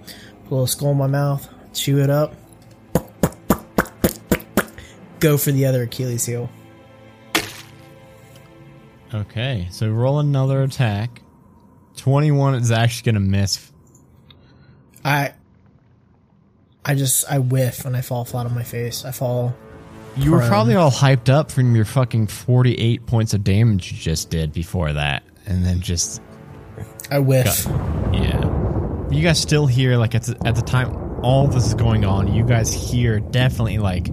Put a little skull in my mouth, chew it up. Go for the other Achilles heel. Okay, so roll another attack. 21 is actually going to miss. I I just I whiff and I fall flat on my face. I fall You were probably all hyped up from your fucking 48 points of damage you just did before that. And then just I whiff. Yeah. You guys still hear like at the, at the time all this is going on, you guys hear definitely like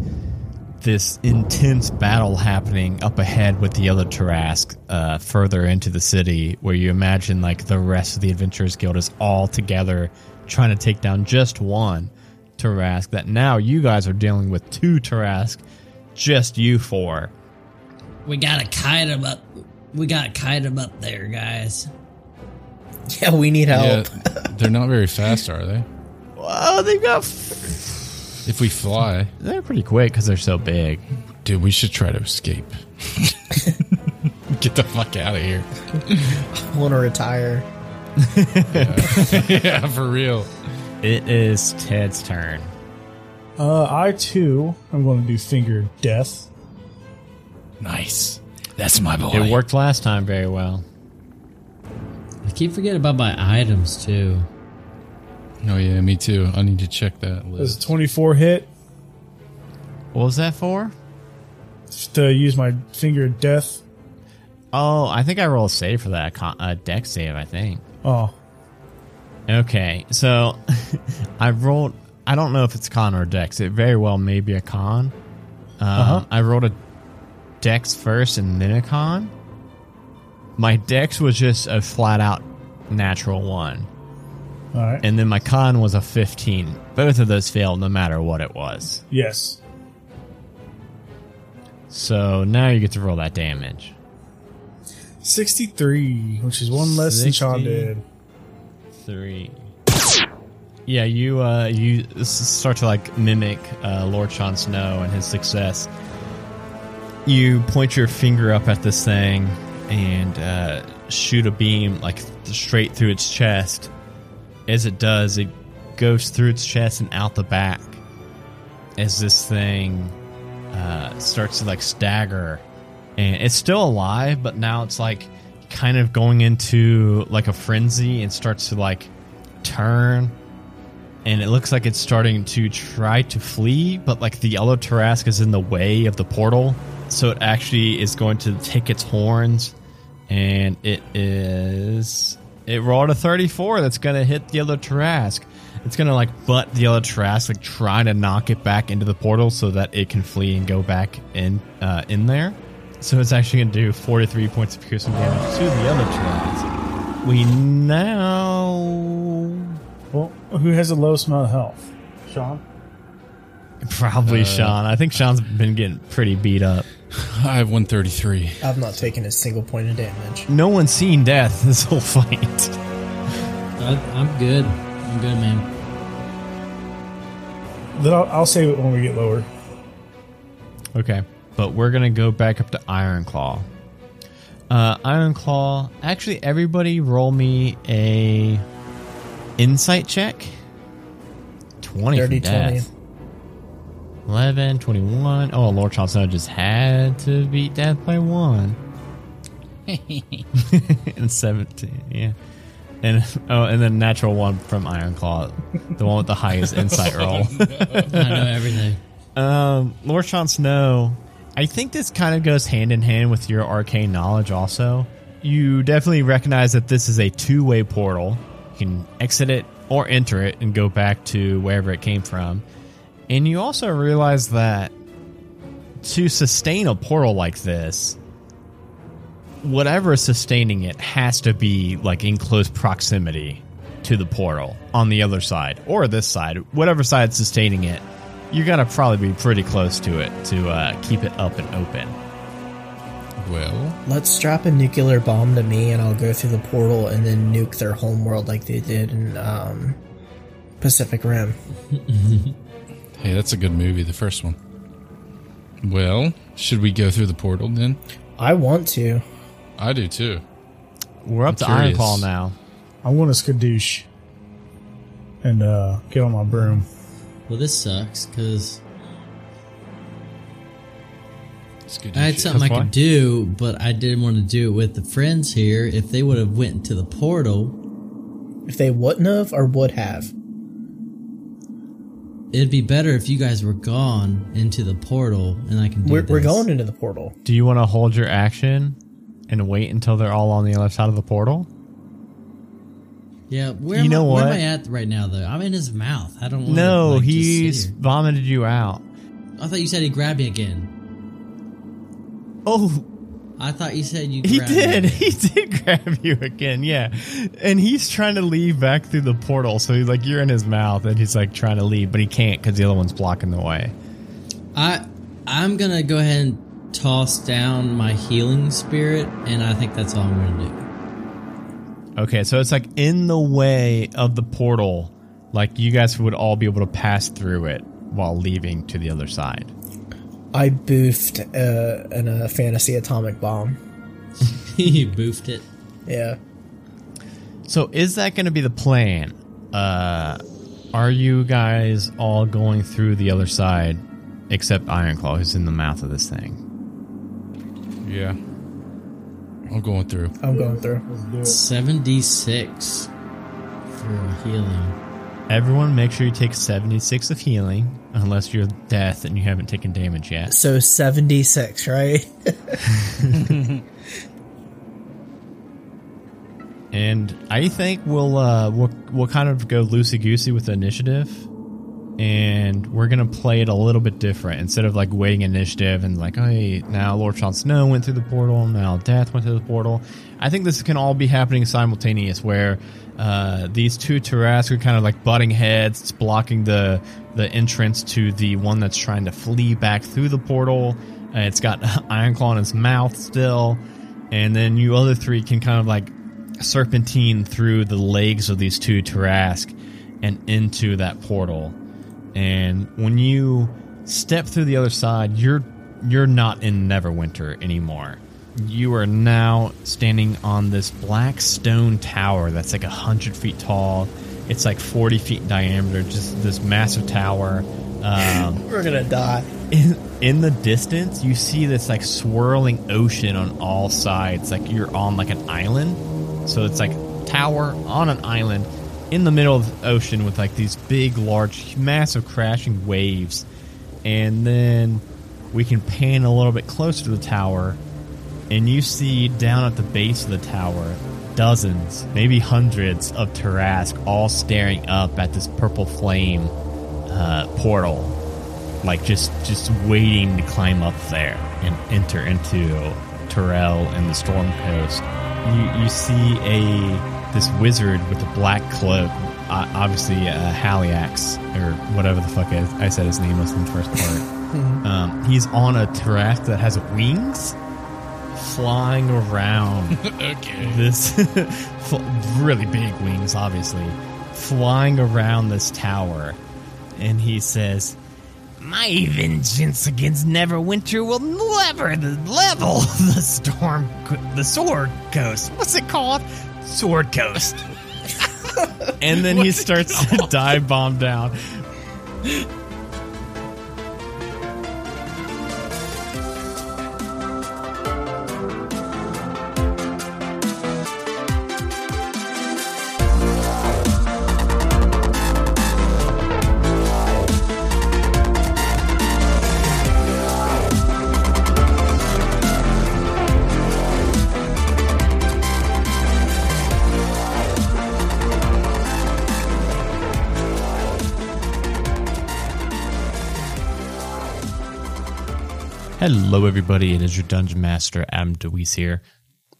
this intense battle happening up ahead with the other Tarrasque uh, further into the city, where you imagine like the rest of the Adventurers Guild is all together trying to take down just one Tarrasque. That now you guys are dealing with two Tarrasque, just you four. We gotta kite him up. We gotta kite him up there, guys. Yeah, we need help. Yeah, they're not very fast, are they? Oh, they've got. If we fly, They're pretty quick because they're so big. dude, we should try to escape. Get the fuck out of here. I want to retire. yeah, for real. It is Ted's turn. Uh, I too am going to do finger death. Nice. That's my boy. It worked last time very well. I keep forgetting about my items too. Oh yeah, me too. I need to check that Does list. a 24 hit What was that for? to use my finger death? Oh, I think I roll a save for that. Con- a dex save, I think. Oh, Okay, so I rolled. I don't know if it's con or dex. It very well may be a con. Um, Uh-huh. I rolled a dex first and then a con. My dex was just a flat out natural one, all right. and then my con was a 15. Both of those failed no matter what it was. yes. So now you get to roll that damage. 63, which is one less than Sean did. three. Yeah, you uh, you start to like mimic uh, Lord Sean Snow and his success. You point your finger up at this thing and uh, shoot a beam like straight through its chest. As it does, it goes through its chest and out the back. As this thing uh, starts to like stagger, and it's still alive, but now it's like kind of going into like a frenzy and starts to like turn and it looks like it's starting to try to flee but like the yellow Tarrasque is in the way of the portal so it actually is going to take its horns and it is it rolled a 34 that's going to hit the other Tarrasque it's going to like butt the other Tarrasque like try to knock it back into the portal so that it can flee and go back in uh, in there so it's actually going to do 43 points of piercing damage to the other Tarrasque we now Well, who has the lowest amount of health? Sean? Probably Sean. I think Sean's been getting pretty beat up. I have 133. I've not taken a single point of damage. No one's seen death this whole fight. I, I'm good. I'm good, man. Then I'll, I'll save it when we get lower. Okay, but we're gonna go back up to Iron Claw. Uh, Iron Claw. Actually, everybody, roll me a insight check. Twenty Dirty for death. 11, 21. Oh, Lord Sean Snow just had to beat death by one. and 17, yeah. And oh, and then natural one from Iron Claw, the one with the highest insight roll. I know everything. Um, Lord Sean Snow, I think this kind of goes hand in hand with your arcane knowledge also. You definitely recognize that this is a two way portal. You can exit it or enter it and go back to wherever it came from. And you also realize that to sustain a portal like this, whatever is sustaining it has to be like in close proximity to the portal on the other side or this side, whatever side sustaining it. You gotta probably be pretty close to it to uh, keep it up and open. Well, Let's strap a nuclear bomb to me, and I'll go through the portal and then nuke their homeworld like they did in um, Pacific Rim. hey, that's a good movie, the first one. Well, should we go through the portal then? I want to. I do too. We're up I'm to curious. Ironclaw now. I want to skadoosh and uh, get on my broom. Well, this sucks because I had shit. something I could why. do, but I didn't want to do it with the friends here. If they would have went to the portal, If they wouldn't have or would have. It'd be better if you guys were gone into the portal, and I can. Do We're, we're this. going into the portal. Do you want to hold your action and wait until they're all on the other side of the portal? Yeah, where You am know I, Where what? am I at right now? Though I'm in his mouth. I don't. Want No, to, like, he's vomited you out. I thought you said he grabbed me again. Oh, I thought you said you. he did. Me. He did grab you again. Yeah, and he's trying to leave back through the portal. So he's like, you're in his mouth, and he's like trying to leave, but he can't because the other one's blocking the way. I I'm gonna go ahead and toss down my healing spirit, and I think that's all I'm gonna do. Okay, so it's like in the way of the portal. Like you guys would all be able to pass through it while leaving to the other side. I boofed uh, in a fantasy atomic bomb. he boofed it. Yeah. So is that going to be the plan? Uh, are you guys all going through the other side, except Ironclaw, who's in the mouth of this thing? Yeah. I'm going through. I'm going through. Let's do it. Seven d six for healing. Everyone, make sure you take seventy-six of healing, unless you're death and you haven't taken damage yet. So 76, right? And I think we'll uh, we'll we'll kind of go loosey goosey with the initiative, and we're gonna play it a little bit different. Instead of like waiting initiative and like, oh, hey, now Lord Sean Snow went through the portal, now Death went through the portal. I think this can all be happening simultaneous, where uh, these two Tarrasque are kind of like butting heads, it's blocking the the entrance to the one that's trying to flee back through the portal. Uh, it's got Ironclaw in its mouth still, and then you other three can kind of like serpentine through the legs of these two Tarrasque and into that portal. And when you step through the other side, you're you're not in Neverwinter anymore. You are now standing on this black stone tower that's like a hundred feet tall. It's like forty feet in diameter, just this massive tower. Um, We're gonna die. in, in the distance, you see this like swirling ocean on all sides. Like you're on like an island. So it's like tower on an island in the middle of the ocean with like these big, large, massive crashing waves. And then we can pan a little bit closer to the tower, and you see down at the base of the tower dozens, maybe hundreds of Tarrasque all staring up at this purple flame uh, portal like just just waiting to climb up there and enter into Toril and the Storm Coast. You you see a this wizard with a black cloak, uh, obviously uh, Haliax or whatever the fuck I, I said his name was in the first part. um, he's on a Tarrasque that has wings, flying around okay. this really big wings, obviously, flying around this tower, and he says, "My vengeance against Neverwinter will never level the storm, the Sword Coast. What's it called? Sword Coast." and then he What's starts to dive bomb down. Hello, everybody. It is your Dungeon Master, Adam DeWeese here.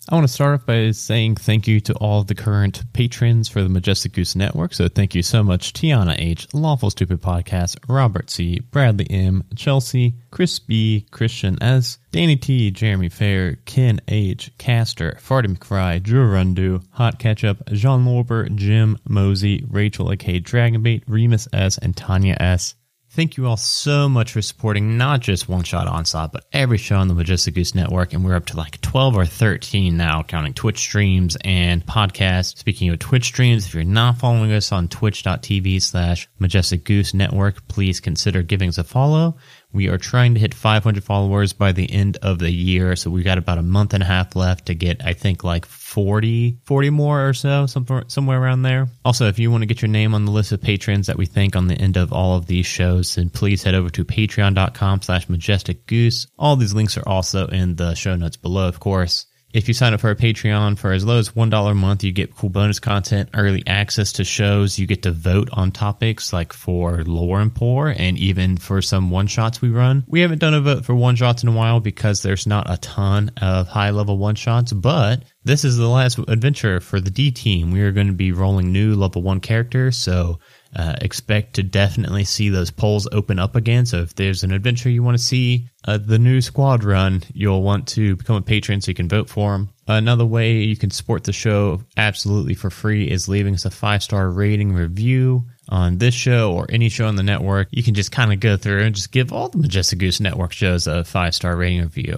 I want to start off by saying thank you to all the current patrons for the Majestic Goose Network. So thank you so much, Tiana H, Lawful Stupid Podcast, Robert C, Bradley M, Chelsea, Chris B, Christian S, Danny T, Jeremy Fair, Ken H, Caster, Farty McFry, Drew Rundu, Hot Ketchup, Jean Lorber, Jim, Mosey, Rachel A.K. Dragonbait, Remus S, and Tanya S. Thank you all so much for supporting not just One Shot Onslaught, but every show on the Majestic Goose Network. And we're up to like 12 or 13 now, counting Twitch streams and podcasts. Speaking of Twitch streams, if you're not following us on twitch.tv slash Majestic Goose Network, please consider giving us a follow. We are trying to hit 500 followers by the end of the year. So we've got about a month and a half left to get, I think, like 40, 40 more or so, somewhere, somewhere around there. Also, if you want to get your name on the list of patrons that we thank on the end of all of these shows, then please head over to patreon.com slash majestic goose. All these links are also in the show notes below, of course. If you sign up for a Patreon for as low as $1 a month, you get cool bonus content, early access to shows. You get to vote on topics like for lore and pour and even for some one shots we run. We haven't done a vote for one shots in a while because there's not a ton of high level one shots, but this is the last adventure for the D team. We are going to be rolling new level one characters. So uh, expect to definitely see those polls open up again. So if there's an adventure you want to see uh, the new squad run, you'll want to become a patron so you can vote for them. Another way you can support the show absolutely for free is leaving us a five star rating review on this show or any show on the network. You can just kind of go through and just give all the Majestic Goose Network shows a five star rating review.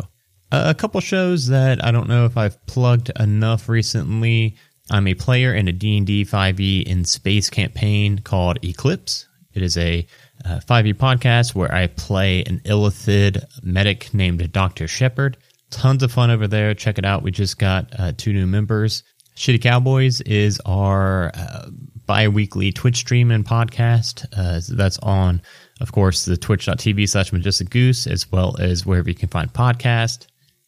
Uh, a couple shows that I don't know if I've plugged enough recently. I'm a player in a D&D 5e in space campaign called Eclipse. It is a uh, 5e podcast where I play an Illithid medic named Dr. Shepard. Tons of fun over there. Check it out. We just got uh, two new members. Shitty Cowboys is our uh, bi-weekly Twitch stream and podcast. Uh, that's on, of course, the twitch.tv slash majestic goose, as well as wherever you can find podcast.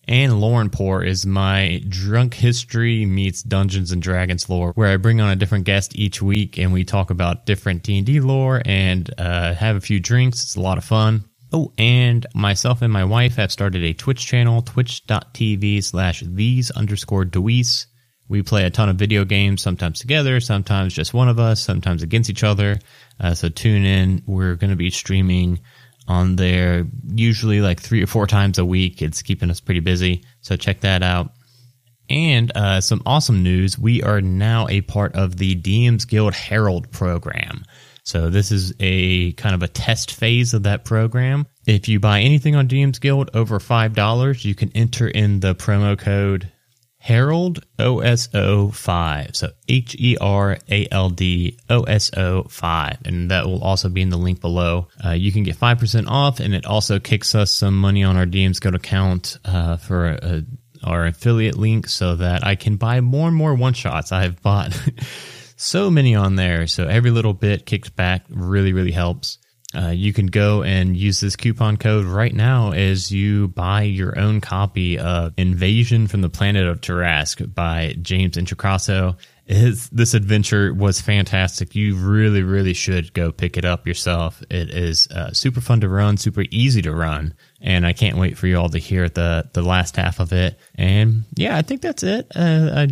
And Lore and Pour is my drunk history meets Dungeons and Dragons lore, where I bring on a different guest each week and we talk about different D&D lore and uh, have a few drinks. It's a lot of fun. Oh, and myself and my wife have started a Twitch channel, twitch.tv slash these underscore Deweese. We play a ton of video games, sometimes together, sometimes just one of us, sometimes against each other. Uh, so tune in. We're going to be streaming on there usually like three or four times a week. It's keeping us pretty busy. So check that out. And uh, some awesome news. We are now a part of the DMs Guild Herald program. So this is a kind of a test phase of that program. If you buy anything on DMs Guild over $5, you can enter in the promo code Herald OSO 5. So H E R A L D O S O 5. And that will also be in the link below. Uh, you can get 5% off, and it also kicks us some money on our DM's Guild account uh, for a, our affiliate link so that I can buy more and more one shots. I've bought so many on there. So every little bit kicks back really, really helps. Uh, you can go and use this coupon code right now as you buy your own copy of Invasion from the Planet of Tarrasque by James Introcaso. His, this adventure was fantastic. You really, really should go pick it up yourself. It is uh, super fun to run, super easy to run, and I can't wait for you all to hear the the last half of it. And yeah, I think that's it. Uh, I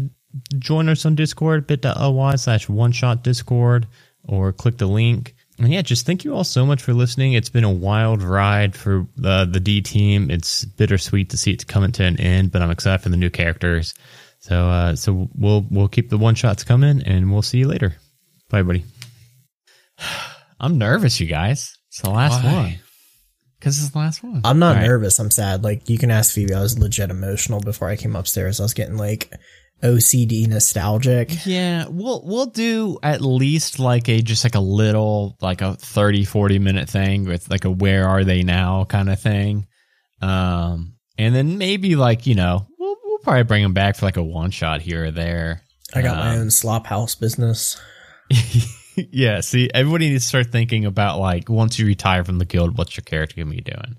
join us on Discord, bit.ly slash one shot Discord, or click the link. And yeah, just thank you all so much for listening. It's been a wild ride for uh, the D team. It's bittersweet to see it coming to an end, but I'm excited for the new characters. So, uh, so we'll we'll keep the one shots coming, and we'll see you later. Bye, buddy. I'm nervous, you guys. It's the last Why? one. Because it's the last one. I'm not All right. nervous. I'm sad. Like you can ask Phoebe. I was legit emotional before I came upstairs. I was getting like OCD nostalgic. Yeah, we'll we'll do at least like a just like a little like a 30 40 minute thing with like a where are they now kind of thing. Um and then maybe like, you know, we'll we'll probably bring them back for like a one shot here or there. I got my Um, own slop house business. yeah, see, everybody needs to start thinking about like once you retire from the guild, what's your character gonna be doing?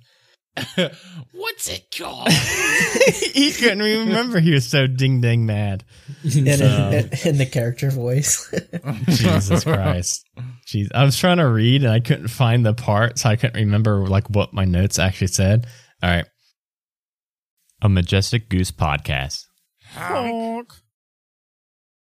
What's it called? he couldn't remember. He was so ding dang mad. in, in, in the character voice. Jesus Christ. Jeez. I was trying to read and I couldn't find the part, so I couldn't remember like what my notes actually said. All right. a Majestic Goose podcast. Honk.